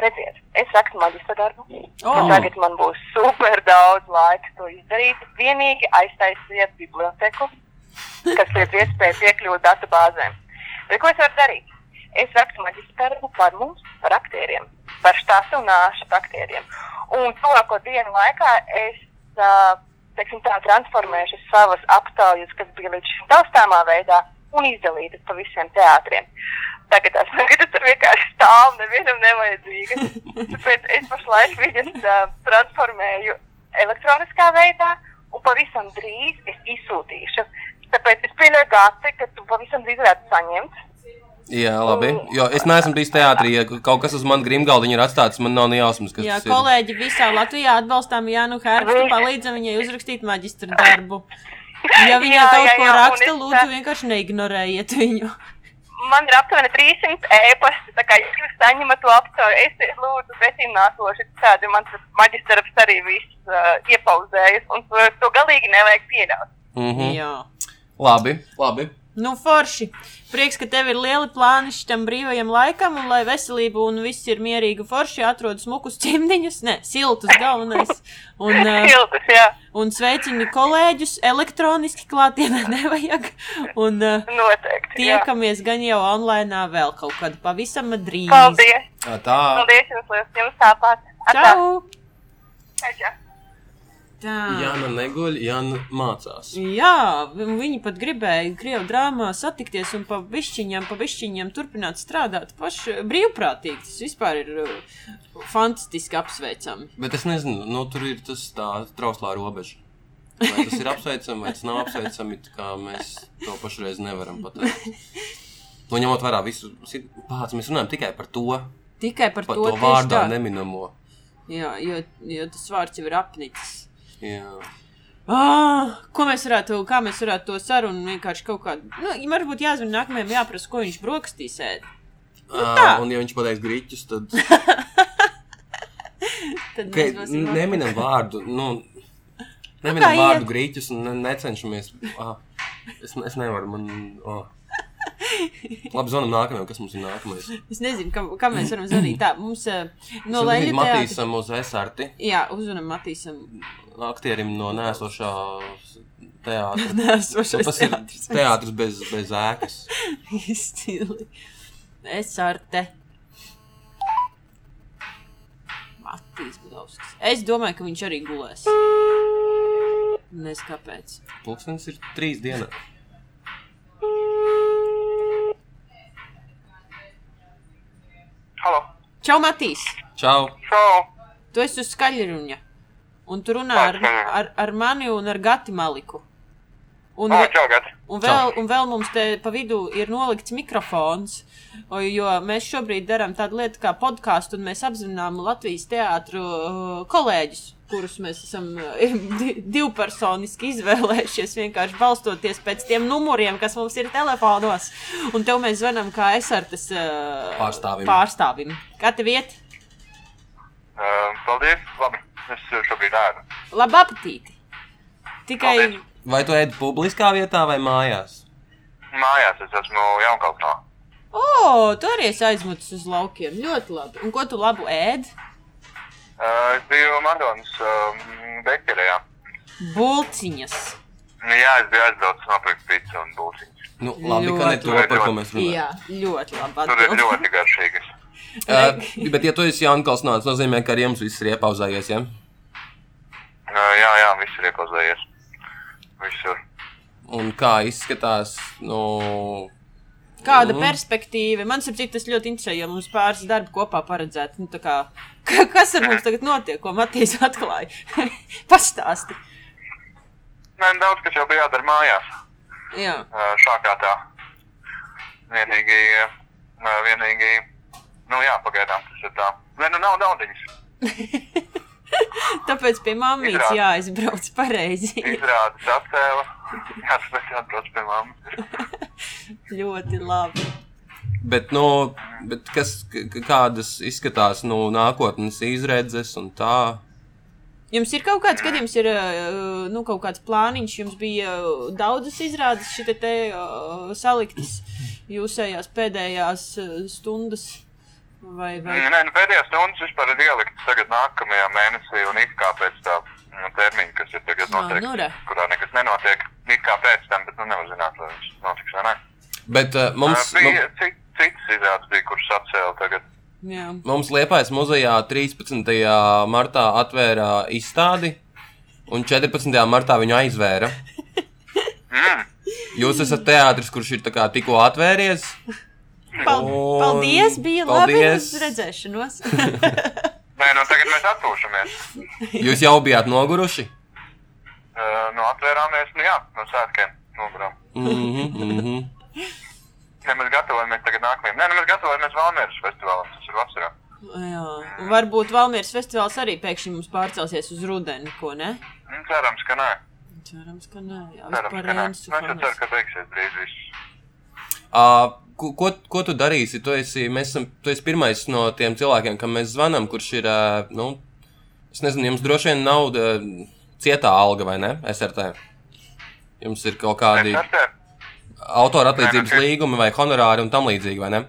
redziet, es rakstu maģistra darbu. Oh. Tagad man būs super daudz laika to izdarīt. Vienīgi aiztaisiet biblioteku, kas liedz iespēju piekļūt datubāzēm. Bet ko es varu darīt? Es rakstu maģistra darbu par mums, par aktieriem, par štāstu un āšu aktieriem. Un tuvāko dienu laikā es uh, teiksim, tā, transformēšu savas aptaujas, kas bija līdz šim taustāmā veidā, un izdalītas pa visiem teātriem. Tagad tās tagad tur vienkārši stāv, nevienam nevajadzīgas. Tāpēc es pašlaik viņas uh, transformēju elektroniskā veidā, un pavisam drīz es izsūtīšu. Tāpēc es pieļauju gāzi, ka tu pavisam drīz varētu saņemt. Jā, labi. Jo es neesmu bijis teātrī, ja kaut kas uz manas grimgaldiņa ir atstāts, man nav ne jausmas, kas Jā, tas ir. kolēģi visā Latvijā atbalstām Jānu Hērkstu, palīdzam viņai uzrakstīt maģistra darbu. Ja viņa Jā, kaut jā, ko jā, raksta, es lūdzu, tā- vienkārši neignorējiet viņu. Man ir aptuveni 300 e-pasti, tā kā ja jūs saņemat to aptauju, es lūdzu pretīm nākoši, tādi man tas maģistrs arī viss uh, iepauzējas, un to, to galīgi nevajag pieļaut. Mhm. Jā. Labi, labi. Nu, forši. Prieks, ka tev ir lieli plāni šitam brīvajam laikam, un lai veselība un viss ir mierīgi forši, atrodas smukus cimdiņus, ne, siltus galvenais. Un, uh, Siltas, jā, un sveicini kolēģus, elektroniski klātienē nevajag. Un uh, noteikti. jā. tiekamies gan jau online vēl kaut kad pavisam drīz. Paldies! Tā, tā. Paldies jums, liels, jums tāpat! Atā. Čau! Čau. Tā. Jāna neguļ, Jāna mācās. Jā, vi- viņi pat gribēja Krievijas drāmā satikties un pa višķiņām, pa višķiņām turpināt strādāt paši brīvprātīgi. Tas vispār ir uh, fantastiski apsveicami. Bet es nezinu, nu, tur ir tas tā trauslā robeža. Vai tas ir apsveicami, vai tas nav apsveicami, kā mēs to pašreiz nevaram pateikt. Nu, ņemot vērā visu, pats mēs runājam tikai par to, Tikai par par to, to vārdā tā. neminamo. Jā, jo, jo tas vārds jau ir apnicis. Jā. Ah, ko mēs varētu, kā mēs varētu to sarunu vienkārši kaut kādā, nu, ja varbūt jāzvan nākamajam, jāprasa, ko viņš brokastīs ēd. Nu, tā. un ja viņš pateiks grīķus, tad Tad būsim neminam vārdu. Nu, Nevienam kā vārdu iet? grīķus un ne, necenšamies. Ah, es, es nevaru, man. Oh. Labi, zvanam nākamajam, kas mums ir nākamais. Es nezinu, kam, kam mēs varam zvanīt. Tā, mums uh, no Leņķa. Matīsam uz esarti, Jā, uzvanam Matīsam. aktierim no nēsošā teātra. Nēsošais ir teātris. teātris bez, bez ēkas. Izcili. Es ar te. Matīs Budovskis. Es domāju, ka viņš arī gulēs. Nezinu, kāpēc. Pulkstenis ir trīs dienas. Halo! Čau, Matīs! Čau! Čau! Tu esi uz skaļruņa. Un tu runā ar, ar, ar mani un ar Gati Maliku. Un, ve- čau, Gati! un, vēl, un vēl mums te pa vidu ir nolikts mikrofons. Jo mēs šobrīd darām tādu lietu kā podkāstu, un mēs apzinām Latvijas teātru kolēģus, kurus mēs esam di- divpersoniski izvēlējušies, vienkārši balstoties pēc tiem numuriem, kas mums ir telefonos. Un tev mēs zvanām kā esartas uh, Pārstāvim. pārstāvim. Kā tev iet? Uh, paldies! Labi, es šobrīd ēdu. Labu apetīti! Tikai Paldies. Vai tu ēdi publiskā vietā vai mājās? Mājās es esmu Jaunkalpnā. O, tu arī esi aizmucis uz laukiem. Ļoti labi. Un ko tu labu ēd? Uh, es biju Madonas uh, bekerējā. Bulciņas. Nu, jā, es biju aizbraucis nopirkt pīci un būciņas. Nu, labi, ka ne Ļoti to, par ko mēs runājam. Jā, ļoti labi. Tur ir atbild. ļoti garšīgas. Uh, bet, ja tu esi Jankals, tas nozīmē, ka ar jums viss ir iepauzējies, ja? Uh, jā, jā, viss ir iepauzējies. Visur. Un kā izskatās, nu, Kāda Mhm. perspektīva? Man saprot, tas ļoti interesē, jo mums pāris darbi kopā paredzēti. Nu, tā kā, ka- kas ar mums tagad notiek, ko Matīs atklāja? Pastāsti. Nē, daudz kas jau bija jādara mājās. Jā. Šākā tā. Vienīgi, vienīgi, nu jā, pagaidām tas ir tā. Nē, nu nav naudiņas. Tāpēc pie Izrādi. jāizbrauc pareizi. Izrādes attēla. Jā, tāpēc jāatbrauc pie mammas. ļoti labi. bet, nu, bet kas, kādas izskatās, nu, nākotnes izredzes un tā? Jums ir kaut kāds, kad jums ir uh, nu, kaut kāds plāniņš, jums bija daudzas izrādes, šī te, te uh, saliktas jūsējās pēdējās uh, stundas. Vai, vai... Nē, nu pēdējās stundas vispār ir ieliktas tagad nākamajā mēnesī un it kā pēc tā nu, termiņa, kas ir tagad noteikti, nu re. kurā nekas nenotiek. It kā pēc tam, bet nu nevar zināt, vai viņš notiks vai nē. Bet uh, mums, Mums, bija cit, citas izrādes, bija, kuras atcēla tagad. Jā. mums Liepājas muzejā 13. martā atvēra izstādi, un 14. martā viņu aizvēra. Mm. Jūs esat teātris, kurš ir tā kā tikko atvēries. Paldies, bija paldies. labi redzēšanos. Nē, nu tagad mēs atpūšamies. Jūs jau bijāt noguruši. Uh, nu atvērāmies, nu jā, no svētkiem nogurām. Mm -hmm, mm -hmm. Ne, mēs gatavojamies tagad nākamajam. Nē, nu mēs gatavojamies Valmieras festivālam, tas ir vasarā. Jā. Un Varbūt Valmieras festivāls arī pēkšņi mums pārcelsies uz rudeni, ko ne? Nu, cerams, ka nē. Cerams, ka nē. Jā, Cerams, ka nē. Nu, es ceru, ka beigsies drīz viss. Uh, ko, ko, ko tu darīsi? Tu esi, mēs esam, tu esi pirmais no tiem cilvēkiem, kam mēs zvanām, kurš ir. Uh, nu, es nezinu, jums droši vien nav uh, cietā alga vai ne? SRT. Jums ir kaut kādi ar autora atlīdzības Nē, līgumi vai honorāri un tam līdzīgi, vai ne?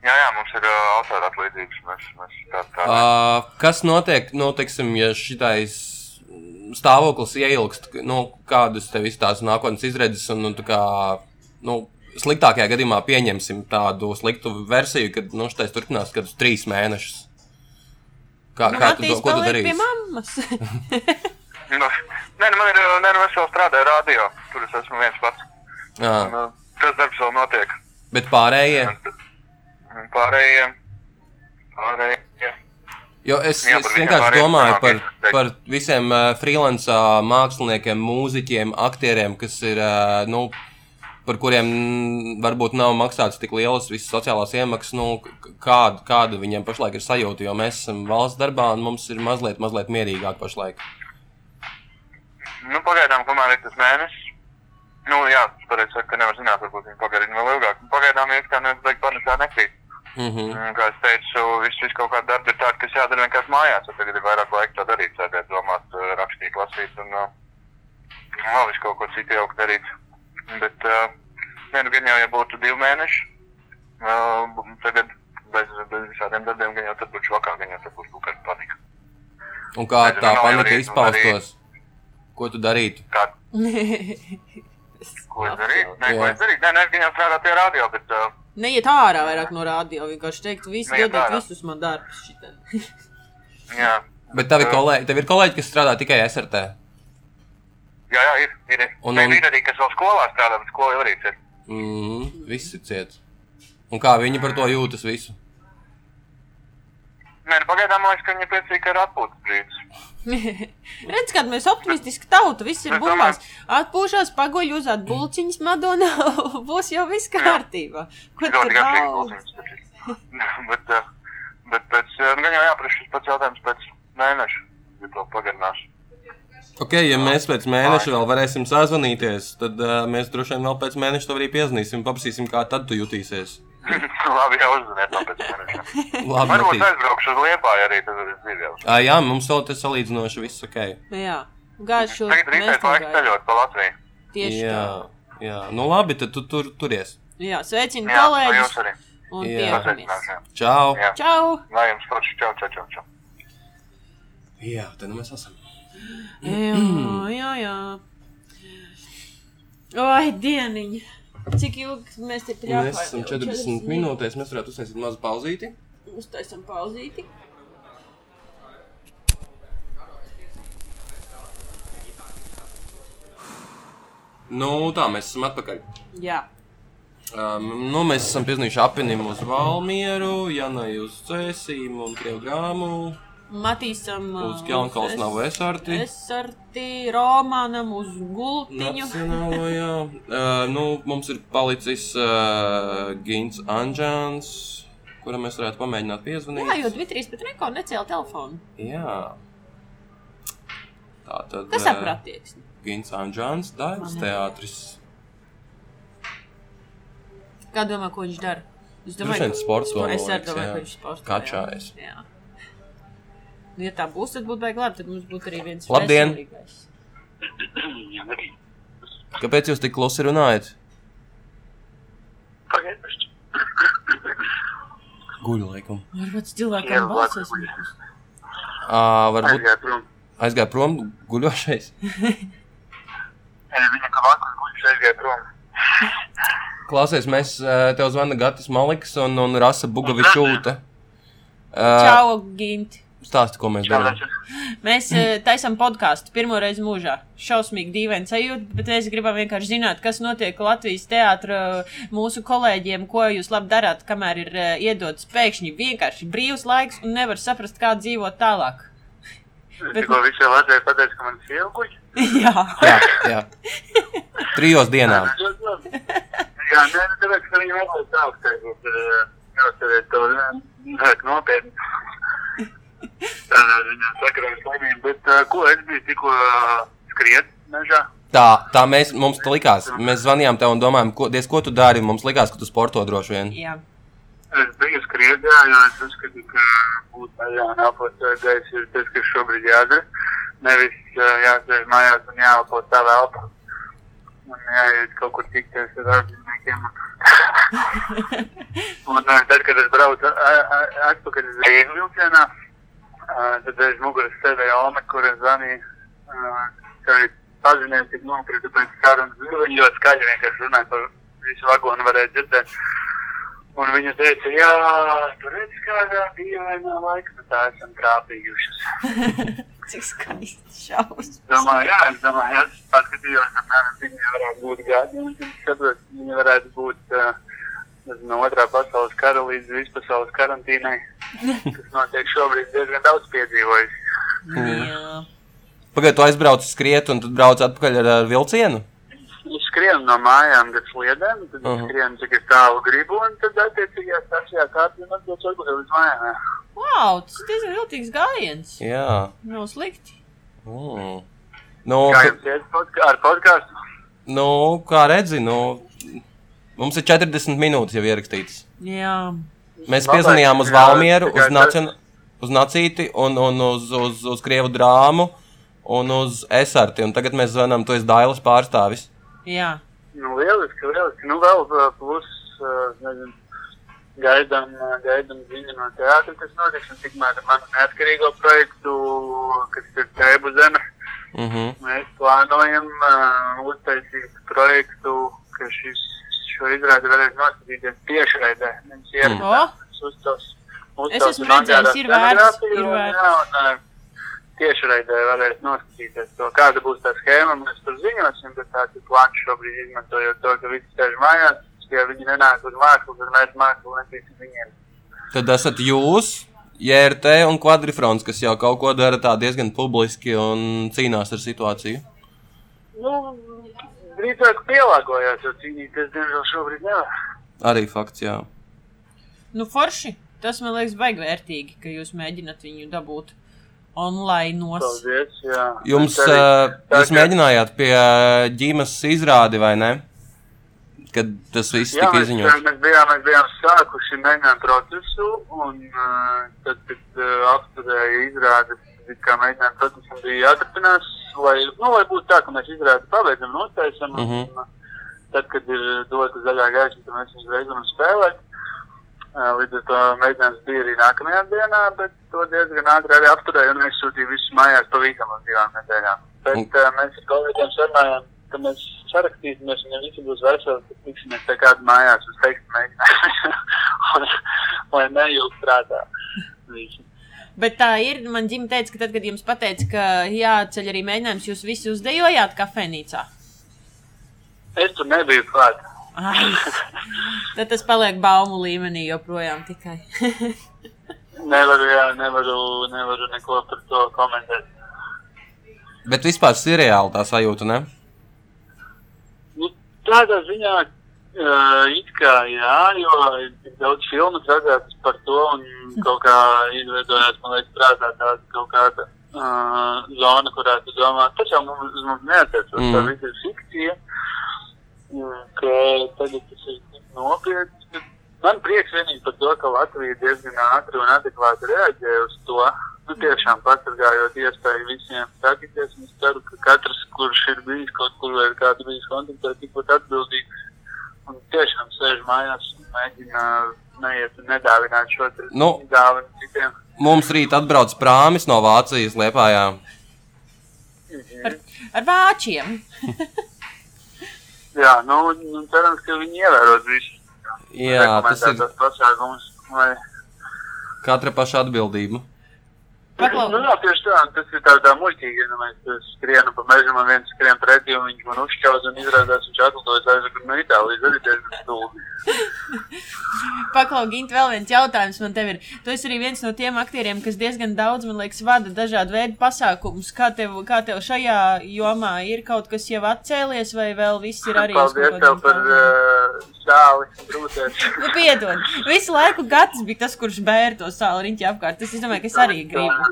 Jā, jā, mums ir uh, autora atlīdzības. Mēs, mēs tā, tā, uh, kas notiek, nu, teiksim, ja šitais stāvoklis ieilgst, nu, kādas tev izstāsta nākotnes izredzes, un, nu, tā kā, nu, sliktākajā gadījumā pieņemsim tādu sliktu versiju, kad, nu, šitais turpinās kādus trīs mēnešus. Kā, Nu, kā tu ko tu paliek pie darīsi? mammas. nu, nē, nu, man ir, uh, nē, nu, es vēl strādāju radio. Tur es esmu viens pats. Un, uh, tas darbs vēl notiek. bet pārējie, Pārējie. Pārējie. jo es, Jā, es vienkārši domāju par, par visiem uh, freelance māksliniekiem, mūziķiem, aktieriem, kas ir, uh, nu, par kuriem varbūt nav maksāts tik lielas visas sociālās iemaksas, nu, kāda, kāda viņiem pašlaik ir sajūta, jo mēs esam valsts darbā un mums ir mazliet, mazliet mierīgāk pašlaik. Nu, pagaidām, kamēr ir tas mēnesis. Nu, jā, es pareizi saku, ka nevar zināt, varbūt viņi pagarina vēl ilgāk. Nu, Pagaidām ir, ka neviens beig panekā nekrīt. Mm -hmm. Kā es teicu, viss, viss kaut kāda darba ir tāda, kas jādara vienkārši mājās. Un Tagad ir vairāk laika to darīt, sēdēt, domāt, eh, rakstīt, lasīt. un uh, vēl visu kaut ko citu jauku darīt. Bet uh, vienu gan jau, ja būtu divi mēneši, uh, tagad bez, bez visādiem darbiem, gan jau tad būtu vakar, gan jau tad būtu kaut kāda panika. Un kā Es tā panika arī- izpaustos? Ko tu darītu? Kā, ko es darītu? Nē, ko es darītu? Nē, nē, jau strādāju pie radio, bet uh, Neiet ārā vairāk no rādio, vienkārši teikt, visi dodiet visus man darbus. šitā. jā. Bet tavi Jā. kolēģi, tev ir kolēģi, kas strādā tikai SRT. Jā, jā, ir. ir. Un- Un, ir arī, kas vēl skolā strādā, bet skola arī ir. Mm, viss ir ciets. Un kā viņi par to jūtas visu? Nē, nu, pagaidām man liekas, ka priecīgi, ka ir atpūtas brīdis. Redz, kad mēs optimistiski tauta, viss ir bumbās. Atpūšās, paguļ uz atbulciņas, Madonna, būs jau viss kārtībā. Ko tu daudz? bet, uh, bet pēc, uh, nu, gan jau jāprasa šis pats jautājums pēc mēneša. Ja to pagarināšu. Ok, ja mēs pēc mēneša vēl varēsim sazvanīties, tad uh, mēs droši vien vēl pēc mēneša to arī piezīmēsim, paprasīsim, kā tad tu jutīsies. Labi, jau uzziniet no pēc mēneša. Labi, Varbūt aizbraukšu uz Liepāju arī, tad es dzīvēšu. Ā, jā, mums vēl te salīdzinoši viss ok. Jā, gājuši Tagad mēs rītēs laiks ceļot pa Latviju. Tieši Jā, tā. jā. Nu labi, tad tu tur turies. Jā, sveicinu nu kolēģis un Jā. tiekamies. Čau! Jā. Čau! Lai jums forši, čau, čau, čau, čau. Jā, tad nu mēs esam. Jā, jā, jā. Oi, dieniņa! Cik ilgi mēs te pļāpājam? Mēs esam 40 minūtēs, mēs varētu uztaisīt mazu pauzīti. Uztaisam pauzīti. Nu, tā mēs esam atpakaļ. Jā. Um, nu, mēs esam piezīmējuši apinim uz Valmieru, Janai uz Cēsīm un Krievu grāmu, Matīsam uz Kelnkaus nav esarti. Esarti, Romanam uz gultiņu. Nacionālajā. Uh, nu, mums ir palicis uh, Gins Anģāns, kuram mēs varētu pamēģināt piezvanīt. Jā, jo Dmitrijs pat neko necēla telefonu. Jā. Tā tad. Kas ar pratieksni? Gins Anģāns, Daivas teātris. Kā domā, ko viņš dara? Es Droši vien sports vēl Es arī domāju, jā. ka viņš sports. Kačājas. Jā. Nu, ja tā būs, tad būtu baigi labi. Tad mums būtu arī viens Labdien! veselīgais. Kāpēc jūs tik klusi runājat? Guļu laikam. Varbūt cilvēkam Jā, balsas. Uh, varbūt Aizgāja prom. aizgāja prom guļošais. Viņa kā vakas guļš aizgāja prom. Klausies, mēs uh, tev zvana Gatis Maliks un, un Rasa Bugavičūte. Uh, Čau, Ginti! Stāsti, ko mēs darām. Mēs uh, taisām podkāstu pirmo reizi mūžā. Šausmīgi dīvaini sajūta, bet mēs gribam vienkārši zināt, kas notiek Latvijas teātrī mūsu kolēģiem, ko jūs labi darāt, kamēr ir uh, iedots pēkšņi vienkārši brīvs laiks un nevar saprast, kā dzīvot tālāk. Bet- Tikko visai Latvijai pateica, ka man ir guļ. Jā, Jā, jā. Trijos dienām. Jā, nē, nu, tāpēc, ka viņi mazliet augstāk, jāuzturiet to nevajag nopietni. Tādā ziņā sakarā slimību, bet uh, ko es biju tikko uh, skriet mežā? Tā, tā mēs, mums tā likās. Mēs zvanījām tev un domājām, ko, diez, ko tu dari. Mums likās, ka tu sporto droši vien. jā. Es biju skrietā, jo es uzskatu, ka būt mežā un elpot uh, gaisu ir tas, kas šobrīd jādara. Nevis uh, jāsēž mājās un jāelpo savu elpu. Un jāiet kaut kur tikties ar darbiniekiem. un tad, kad es braucu atpakaļ uz Rīgas vilcienā, tad aiz muguras sēdēja Alme, kura zvanīja, uh, ka ir pazinies, tik nokrita pēc sarunas. Viņa ļoti skaļi vienkārši runāja par visu vagonu, varēja dzirdēt. Un viņa teica, jā, tur redz kādā dīvainā laikmetā esam trāpījušas. Cik skaisti šausmas. Domāju, jā, es domāju, es paskatījos, apmēram, viņa varētu būt gadi, un tad saprotu, viņa varētu būt uh, no otrā pasaules kara līdz vispasaules karantīnai, notiek šobrīd diezgan daudz piedzīvojis. Jā. Pagaidā, tu aizbrauc skriet un tad brauc atpakaļ ar, ar vilcienu. Es skrienu no mājām līdz sliedēm, tad uh -huh. skrienu, cik es tālu gribu, un tad attiecīgajā stācijā kārtībā atbrauc atpakaļ līdz mājām. jā. Wow, tas ir diezgan viltīgs gājiens. Jā. Nav slikti. Mm. Nu, Kā jums iet podka ar podkāstu? nu, kā redzi, nu, mums ir 40 minūtes jau ierakstītas. Jā. Mēs piezvanījām uz Valmieru, uz, nacion... uz Nacīti un, un uz, uz, uz Krievu drāmu. un uz esarti. Un tagad mēs zvanām, tu esi Dailas pārstāvis. Jā. Nu, lieliski, lieliski. Nu, vēl plus, uh, nezinu, gaidām, uh, gaidām ziņu no teātra, kas notiks, un tikmēr manu neatkarīgo projektu, kas ir Tēbu zeme. Uh -huh. Mēs plānojam uh, uztaisīt projektu, ka šis, šo izrādi varēs noskatīties tiešraidē. Ierakstā. O, Es uztos, Es esmu redzējis, ir vērts, ir vērts. Jā, un tiešraidē varēs noskatīties to, kāda būs tā schēma. Mēs tur ziņosim, bet tāds ir plāns šobrīd izmantojot to, ka visi sēž mājās. Ja viņi nenāk uz mākslu, tad mēs mākslu netīsim viņiem. Tad esat jūs, JRT un Quadrifrons, kas jau kaut ko dara tā diezgan publiski un cīnās ar situāciju. Nu, drīzāk pielāgojās, jo cīnīties, diemžēl, šobrīd nevar. Arī fakts, jā. nu forši. Tas man liekas baigi vērtīgi, ka jūs mēģināt viņu dabūt online. Nos. Paldies, jā. Jums, Mēs arī- uh, tā jūs mēģinājāt pie ģimenes izrādi, vai ne? Kad tas viss Jā, tika mēs, izziņots. mēs, bijām, mēs bijām sākuši mēģinājumu procesu, un uh, tad, kad uh, apturēja izrādi, kā mēģinājumu procesam bija jāturpinās, lai, nu, lai būtu tā, ka mēs izrādi pabeidzam, notaisam, un uh, tad, kad ir dota zaļā gaisa, tad mēs uzreiz varam spēlēt. Uh, līdz ar to mēģinājums bija arī nākamajā dienā, bet to diezgan ātri arī apturēja un aizsūtīja visus mājās pavisam uz divām nedēļām. Bet uh, mēs ar kolēģiem sarunājām, ka mēs sarakstīsimies, un ja visi būs veseli, tad tiksimies tā kādā mājās uz tekstu mēģinājumu, lai nejūgt prātā visi. Bet tā ir. Man ģimene teica, ka tad, kad jums pateica, ka jāceļ arī mēģinājums, jūs visi uzdejojāt kafejnīcā. Es tur nebiju klāt. Ai, tad tas paliek baumu līmenī joprojām tikai. Nevaru, jā, nevaru, nevaru neko par to komentēt. Bet vispār tas ir reāli tā sajūta, ne? Nu, tādā ziņā, uh, it kā jā, jo daudz filmu redzētas par to, un kaut kā izveidojās, man liekas, prātā tāda kaut kāda uh, zona, kurā tu domā, tas jau mums, mums neatiecas, Mm. mm. tā viss ir fikcija, un ka tagad tas ir tik nopietns. ka Man prieks vienīgi par to, ka Latvija diezgan ātri un adekvāti reaģēja uz to. Nu, tiešām pasargājot iespēju visiem sakities, un es ceru, ka katrs, kurš ir bijis kaut kur vai ir kādu bijis kontaktā, tikpat atbildīgs un tiešām sēž mājās un mēģina neiet un nedāvināt šo Nu. dāvanu citiem. Mums rīt atbrauc prāmis no Vācijas liepājā. Ar vāčiem. Jā, nu, un cerams, ka viņi ievēros visus Jā, tas ir pasākumus. Lai... katra paša atbildība. Paklau. Nu, jā, tieši tā, tas ir tādā muļķīgi, ja mēs skrienam pa mežam, un viens skrien pretī, un viņš man uzšķauz, un izrādās, viņš atlidojas aizvakarā no Itālijas, arī diezgan stulbi. Paklau, Gint, vēl viens jautājums man te ir. Tu esi arī viens no tiem aktieriem, kas diezgan daudz, man liekas, vada dažādu veidu pasākumus. Kā tev, kā tev šajā jomā ir kaut kas jau atcēlies, vai vēl viss ir arī Paldies tev par uh, sāli, brūtēs. Nu, piedod. Visu laiku Gatis bija tas, kurš bēra to sāli riņķi apkārt. Tas, es domāju, ka es arī gribu.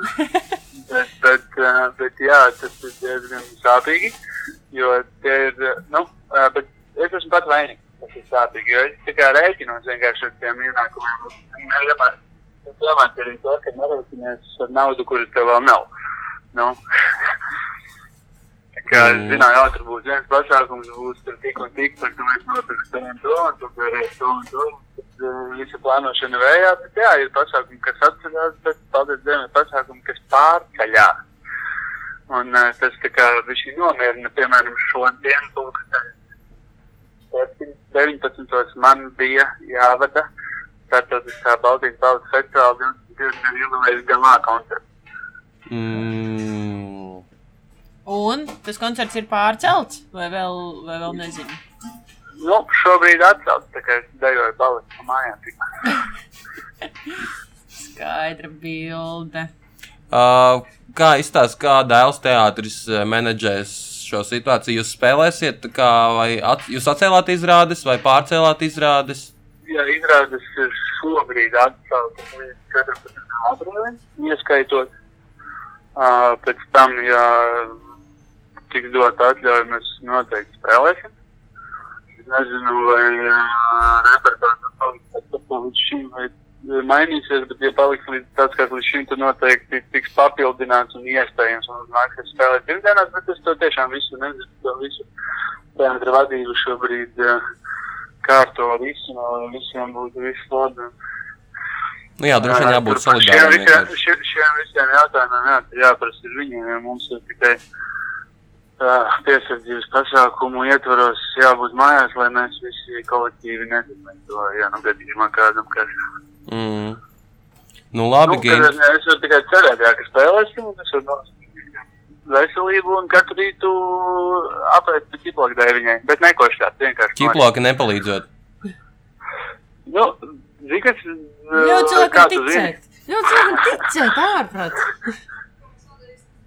Bet, bet, uh, bet jā, tas ir diezgan sāpīgi, jo tie ir, uh, nu, uh, bet es esmu pats vainīgs. Tas ir sāpīgi, jo es kā rēķinos vienkārši ar tiem ienākumiem. Es domāju arī to, ka nerēķinies ar naudu, kuras tev vēl nav. Nu. Kā es Mm. zināju, jau tur būs viens pasākums, būs tur tik un tik, par to mēs nopirksim to un to, un tu varēsi to un to. Uh, visa plānošana vējā, bet jā, ir pasākumi, kas atceļās, bet paldies Dievam, ir pasākumi, kas pārceļās. Un uh, tas tā kā viņš nomierina, piemēram, šodien, pulksten 19. man bija jāvada starptautiskā Baltijas Baltas festivāla 20. jubilejas galā koncerts. Mm. Un tas koncerts ir pārcelts, vai vēl, vai vēl nezinu. Nu, šobrīd atcelts, tā kā es dejoju mājām. tikmēr. Skaidra bilde. Uh, kā izstāsta, kā dēls teātris uh, menedžēs šo situāciju? Jūs spēlēsiet, tā kā, vai at, jūs atcēlāt izrādes vai pārcēlāt izrādes? Jā, izrādes ir šobrīd atceltas līdz 14. aprīlim, ieskaitot. Uh, pēc tam, ja tiks dot atļauju, mēs noteikti spēlēsim. Nezinu, vai repertuārs paliks pats kā līdz šim, vai mainīsies, bet, ja paliks līdz tāds, kā līdz šim, tad noteikti tiks papildināts un iespējams mums nāksies spēlēt pirmdienās, bet es to tiešām visu nezinu, to visu teātra vadību šobrīd kārto visu, no visiem būtu viss labi. Nu jā, droši vien jābūt Šiem solidāriem. vienkārši. šiem, šiem visiem jautājumiem jā, jāprasa viņiem, ja mums ir tikai uh, piesardzības pasākumu ietvaros jābūt mājās, lai mēs visi kolektīvi to, ja nu gadījumā kādam, kas. Mm. Nu labi, Nu, kad es, es varu tikai cerēt, jā, ka spēlēsim, un es varu veselību un katru rītu apēst pēc ķiplāka viņai, bet nekoši tāds vienkārši. Ķiploka nepalīdzot. Nu, zini, kas, Ļoti kā cilvēkam ticēt. Ļoti cilvēkam ticēt, ārprāt.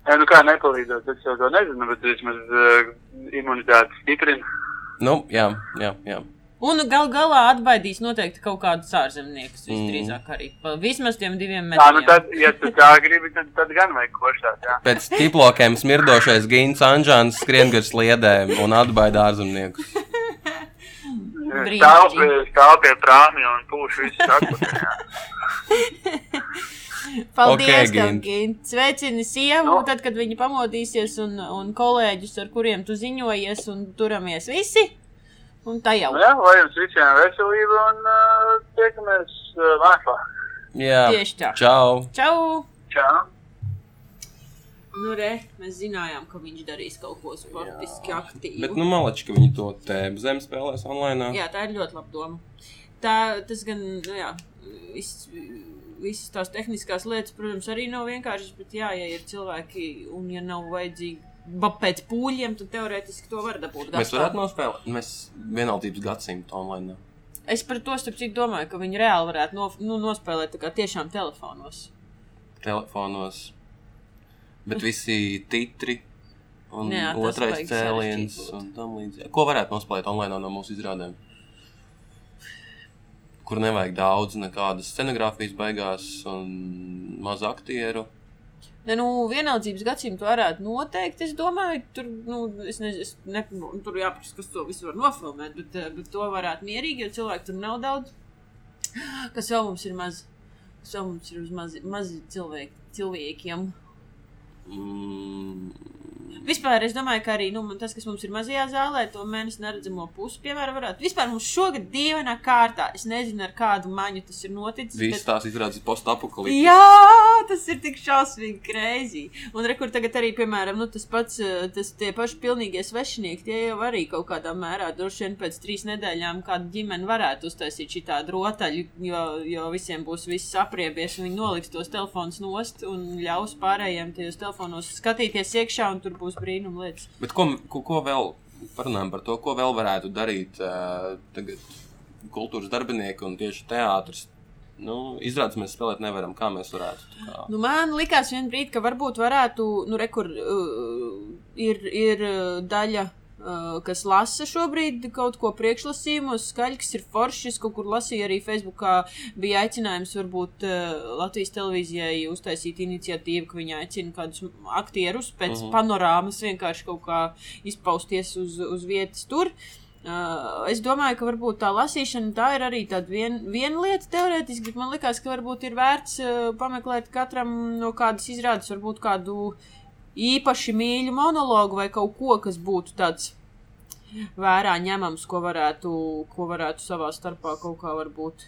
Jā, nu kā nepalīdzot, es jau to nezinu, bet vismaz uh, imunitāti stiprina. Nu, jā, jā, jā. Un gal galā atbaidīs noteikti kaut kādus ārzemniekus. Mm. Visdrīzāk arī. Pa vismaz tiem diviem Jā, nu metriem. tad, ja tu tā gribi, tad, tad gan vajag košāt, jā. Pēc ķiplokiem smirdošais Gints Anžāns skrien gar sliedēm un atbaida ārzemniekus. Stāv pie, stāv pie prāmi un pūš visu atpakaļ, jā. Paldies, Ok, okay, Gint. Sveicini sievu, Nu. tad, kad viņa pamodīsies, un, un kolēģus, ar kuriem tu ziņojies, un turamies visi. Un tā jau. Jā, lai jums visiem veselība un uh, tiekamies uh, vēfā. Jā, Tieši tā. Čau! Čau! Čau! Nu, re, mēs zinājām, ka viņš darīs kaut ko sportiski aktīvu. Bet, nu, malači, ka viņi to tēmu zem spēlēs online. Jā, tā ir ļoti laba doma. Tā, tas gan, nu, jā, viss, visas tās tehniskās lietas, protams, arī nav vienkāršas, bet, jā, ja ir cilvēki un ja nav vajadzīgi ba- pēc pūļiem, tad teorētiski to var dabūt. Mēs gatavā. varētu nospēlēt, mēs vienaldības gadsimtu online. Es par to starp citu domāju, ka viņi reāli varētu no, nu, nospēlēt tiešām telefonos. telefonos. Bet visi titri un Jā, otrais cēliens un tam līdzīgi. Ko varētu nospēlēt online no mūsu izrādēm? Kur nevajag daudz nekādas scenogrāfijas beigās un maz aktieru. Ne, nu, vienaldzības gadsimtu varētu noteikti. Es domāju, tur, nu, es nezinu, es ne, nu, tur jāprasa, kas to visu var nofilmēt, bet, eh, bet to varētu mierīgi, jo cilvēku tur nav daudz. Kas vēl mums ir maz? Kas vēl mums ir uz mazi, mazi cilvēki, cilvēkiem? Mm, Vispār es domāju, ka arī nu, tas, kas mums ir mazajā zālē, to mēnesi neredzamo pusi, piemēram, varētu. Vispār mums šogad dīvainā kārtā, es nezinu, ar kādu maņu tas ir noticis. Visas tās izrādes ir postapokaliptiskas. Jā, tas ir tik šausmīgi greizi. Un rekur tagad arī, piemēram, nu, tas pats, eh, tas tie paši pilnīgie svešinieki, tie jau arī kaut kādā mērā, droši vien pēc trīs nedēļām kāda ģimene varētu uztaisīt šī tādu rotaļu, jo, jo visiem būs viss apriebies, un viņi noliks tos telefonus nost un ļaus pārējiem tajos telefonos skatīties iekšā, un tur būs brīnum lietas. Bet ko, ko, ko vēl parunājam par to, ko vēl varētu darīt uh, tagad kultūras darbinieki un tieši teātris? Nu, izrādes mēs spēlēt nevaram, kā mēs varētu. Kā... Nu, man likās vienā brīdī, ka varbūt varētu, nu, rekur, uh, ir, ir daļa, kas lasa šobrīd kaut ko priekšlasījumos, skaļs ir foršs. Kaut kur lasīju arī Facebookā, bija aicinājums varbūt uh, Latvijas televīzijai uztaisīt iniciatīvu, ka viņi aicina kādus aktierus pēc uh Mhm. -huh. panorāmas vienkārši kaut kā izpausties uz, uz vietas tur. Uh, es domāju, ka varbūt tā lasīšana tā ir arī tāda vien, viena lieta, teorētiski, bet man liekas, ka varbūt ir vērts uh, pameklēt katram no kādas izrādes, varbūt kādu īpaši mīļu monologu vai kaut ko, kas būtu tāds vērā ņemams, ko varētu, ko varētu savā starpā kaut kā varbūt.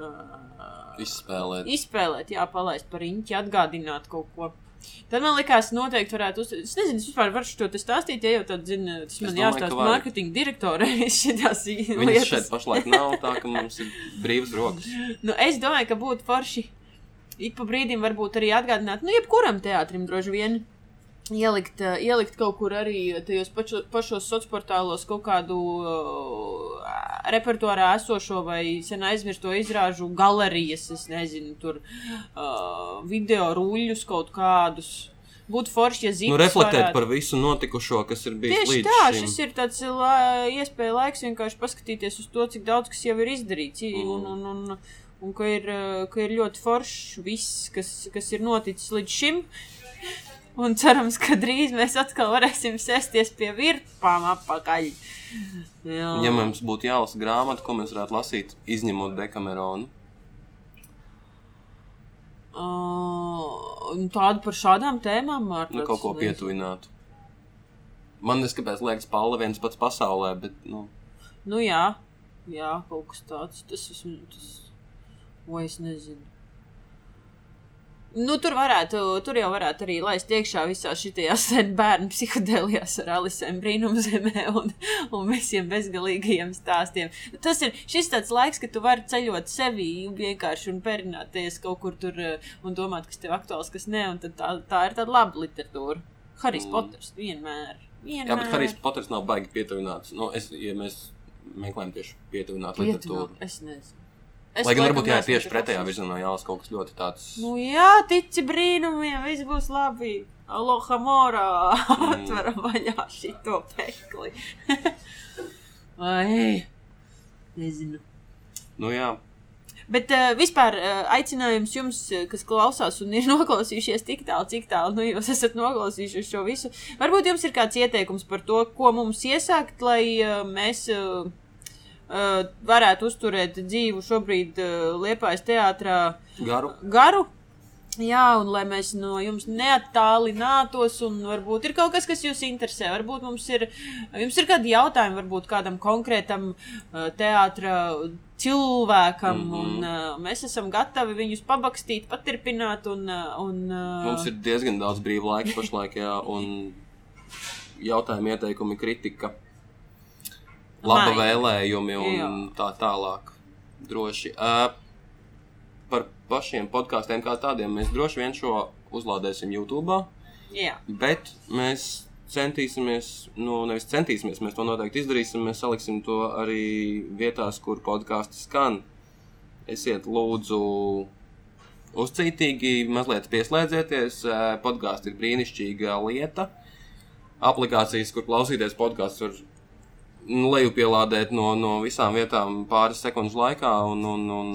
Uh, Izspēlēt. izspēlēt, jā, palaist par īņķi, atgādināt kaut ko. Tad man liekas, noteikti varētu uzsākt. Es nezinu, es vispār varu šo te stāstīt, ja jau tad, zinu, tas man jāstāsta vajag. mārketinga direktorai šitās Viņas lietas. šeit pašlaik nav tā, ka mums ir brīvas rokas. Nu, es domāju, ka būtu forši ik pa brīdim varbūt arī atgādināt, nu, jebkuram teātrim droši vien. Ielikt, uh, ielikt kaut kur arī tajos pačo, pašos sociālos kaut kādu uh, repertuārā esošo vai sen aizmirsto izrāžu galerijas, es nezinu, tur uh, video ruļļus kaut kādus. Būtu forši, ja zīmēs. Nu, reflektēt par visu notikušo, kas ir bijis Tieši tā, šim. šis ir tāds la, iespēja laiks vienkārši paskatīties uz to, cik daudz kas jau ir izdarīts. Mm. Un, un, un, un ka, ir, eh, ka ir ļoti foršs viss, kas, kas ir noticis līdz šim. Un cerams, ka drīz mēs atkal varēsim sēsties pie virpām apakaļ. Jā. Ja mums būtu jālasa grāmata, ko mēs varētu lasīt, izņemot dekameronu, Uh, tādu par šādām tēmām Mārta, Nu, kaut ko pietuvināt. Man neskapēc liekas, palla viens pats pasaulē, bet, nu, Nu jā, jā, kaut kas tāds. Tas vismaz, tas, vai es nezinu. Nu, tur varētu, tur jau varētu arī laist iekšā visā šajās bērnu psihotēlijās ar Alisēm brīnumzemē un, un visiem bezgalīgajiem stāstiem. Tas ir šis tāds laiks, kad tu vari ceļot sevi vienkārši un perināties kaut kur tur eh, un domāt, kas tev aktuāls, kas tad tā, tā ir tāda laba literatūra. Harijs Mm. Poters vienmēr. vienmēr. jā, bet Harijs Poters nav baigi pietuvināts. Nu, es, ja mēs meklējam tieši pietuvināt literatūru. Es nezinu. Lai gan varbūt jā, tieši pretējā virzienā jālas kaut kas ļoti tāds. Nu, jā, tici brīnumiem, viss būs labi. Aloha morā, Mm. atveram vaļā šito pekli. Ai, nezinu. Nu, jā, Bet uh, vispār uh, aicinājums jums, eh, kas klausās un ir noklausījušies tik tālu, cik tālu nu, jūs esat noklausījušies šo visu. Varbūt jums ir kāds ieteikums par to, ko mums iesākt, lai uh, mēs uh, uh, varētu uzturēt dzīvu šobrīd uh, Liepājas teātrā garu. garu. Jā, un lai mēs no jums neattālinātos, un varbūt ir kaut kas, kas jūs interesē. Varbūt mums ir, jums ir kādi jautājumi, varbūt kādam konkrētam uh, teātrim cilvēkam, mm. -hmm. un uh, mēs esam gatavi viņus pabakstīt, paturpināt. Un, un, uh, Mums ir diezgan daudz brīva laika pašlaik, jā, un jautājumi, ieteikumi, kritika, laba Ai. vēlējumi un Jā. tā tālāk. Droši. Uh, par pašiem podkāstiem kā tādiem mēs droši vien šo uzlādēsim YouTube, Jā, bet mēs centīsimies, nu, nevis centīsimies, mēs to noteikti izdarīsim. Mēs saliksim to arī vietās, kur podkāsti skan. Esiet lūdzu uzcītīgi, mazliet pieslēdzieties. Eh, Podkāsts ir brīnišķīga lieta. Aplikācijas, kur klausīties podkāstus, var lejupielādēt no, no visām vietām pāris sekundes laikā. Un, un, un,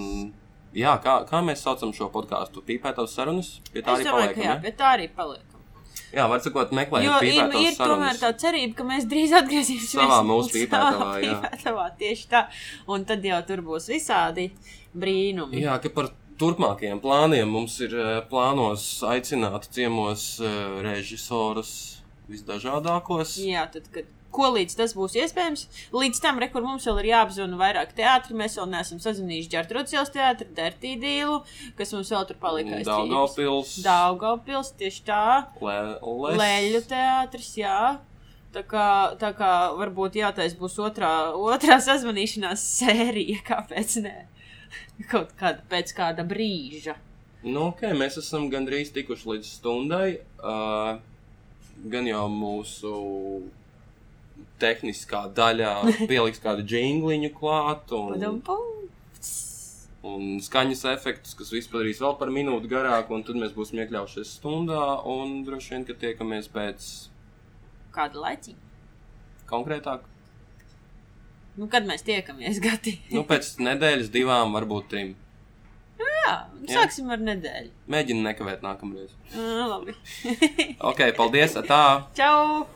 jā, kā, kā mēs saucam šo podkāstu? Pīpētavas sarunas? Pie tā es arī domāju, ka jā, paliekam. bet tā arī paliekam. Jā, var sakot, meklējiet Jo ir, ir tomēr tā cerība, ka mēs drīz atgriezīsimies Savā mūsu pīpētavā, jā. pīpētavā, Tieši tā. Un tad jau tur būs visādi brīnumi. Jā, ka par turpmākajiem plāniem mums ir eh, plānos aicināt ciemos eh, režisorus visdažādākos. Jā, tad, kad, ko līdz tas būs iespējams, līdz tam, re, kur mums vēl ir jāapzina vairāk teātris, mēs vēl neesam sazinājušies Džartrodas ielas teātri, Dertīdīlu, kas mums vēl tur palika. Daugavpils, Daugavpils, tieši tā, Le, Les. Leļu teātris, jā. Tā kā, tā kā varbūt jātais būs otrā, otrā sazvanīšanās sērija, kāpēc ne? Kaut kāda pēc kāda brīža. Nu, ok, mēs esam gandrīz tikuši līdz stundai. Uh, gan jau mūsu tehniskā daļā pieliks kādu jingliņu klāt un, un skaņas efektus, kas viss padarīs vēl par minūti garāku, un tad mēs būsim iekļaujušies stundā, un droši vien, ka tiekamies pēc Kāda laicīga. konkrētāk. Nu, kad mēs tiekamies, Gati? Nu, pēc nedēļas, divām, varbūt trim. Jā, sāksim ar nedēļu. Mēģinu nekavēt nākamreiz. Ā, labi. Ok, paldies! Tā! Čau!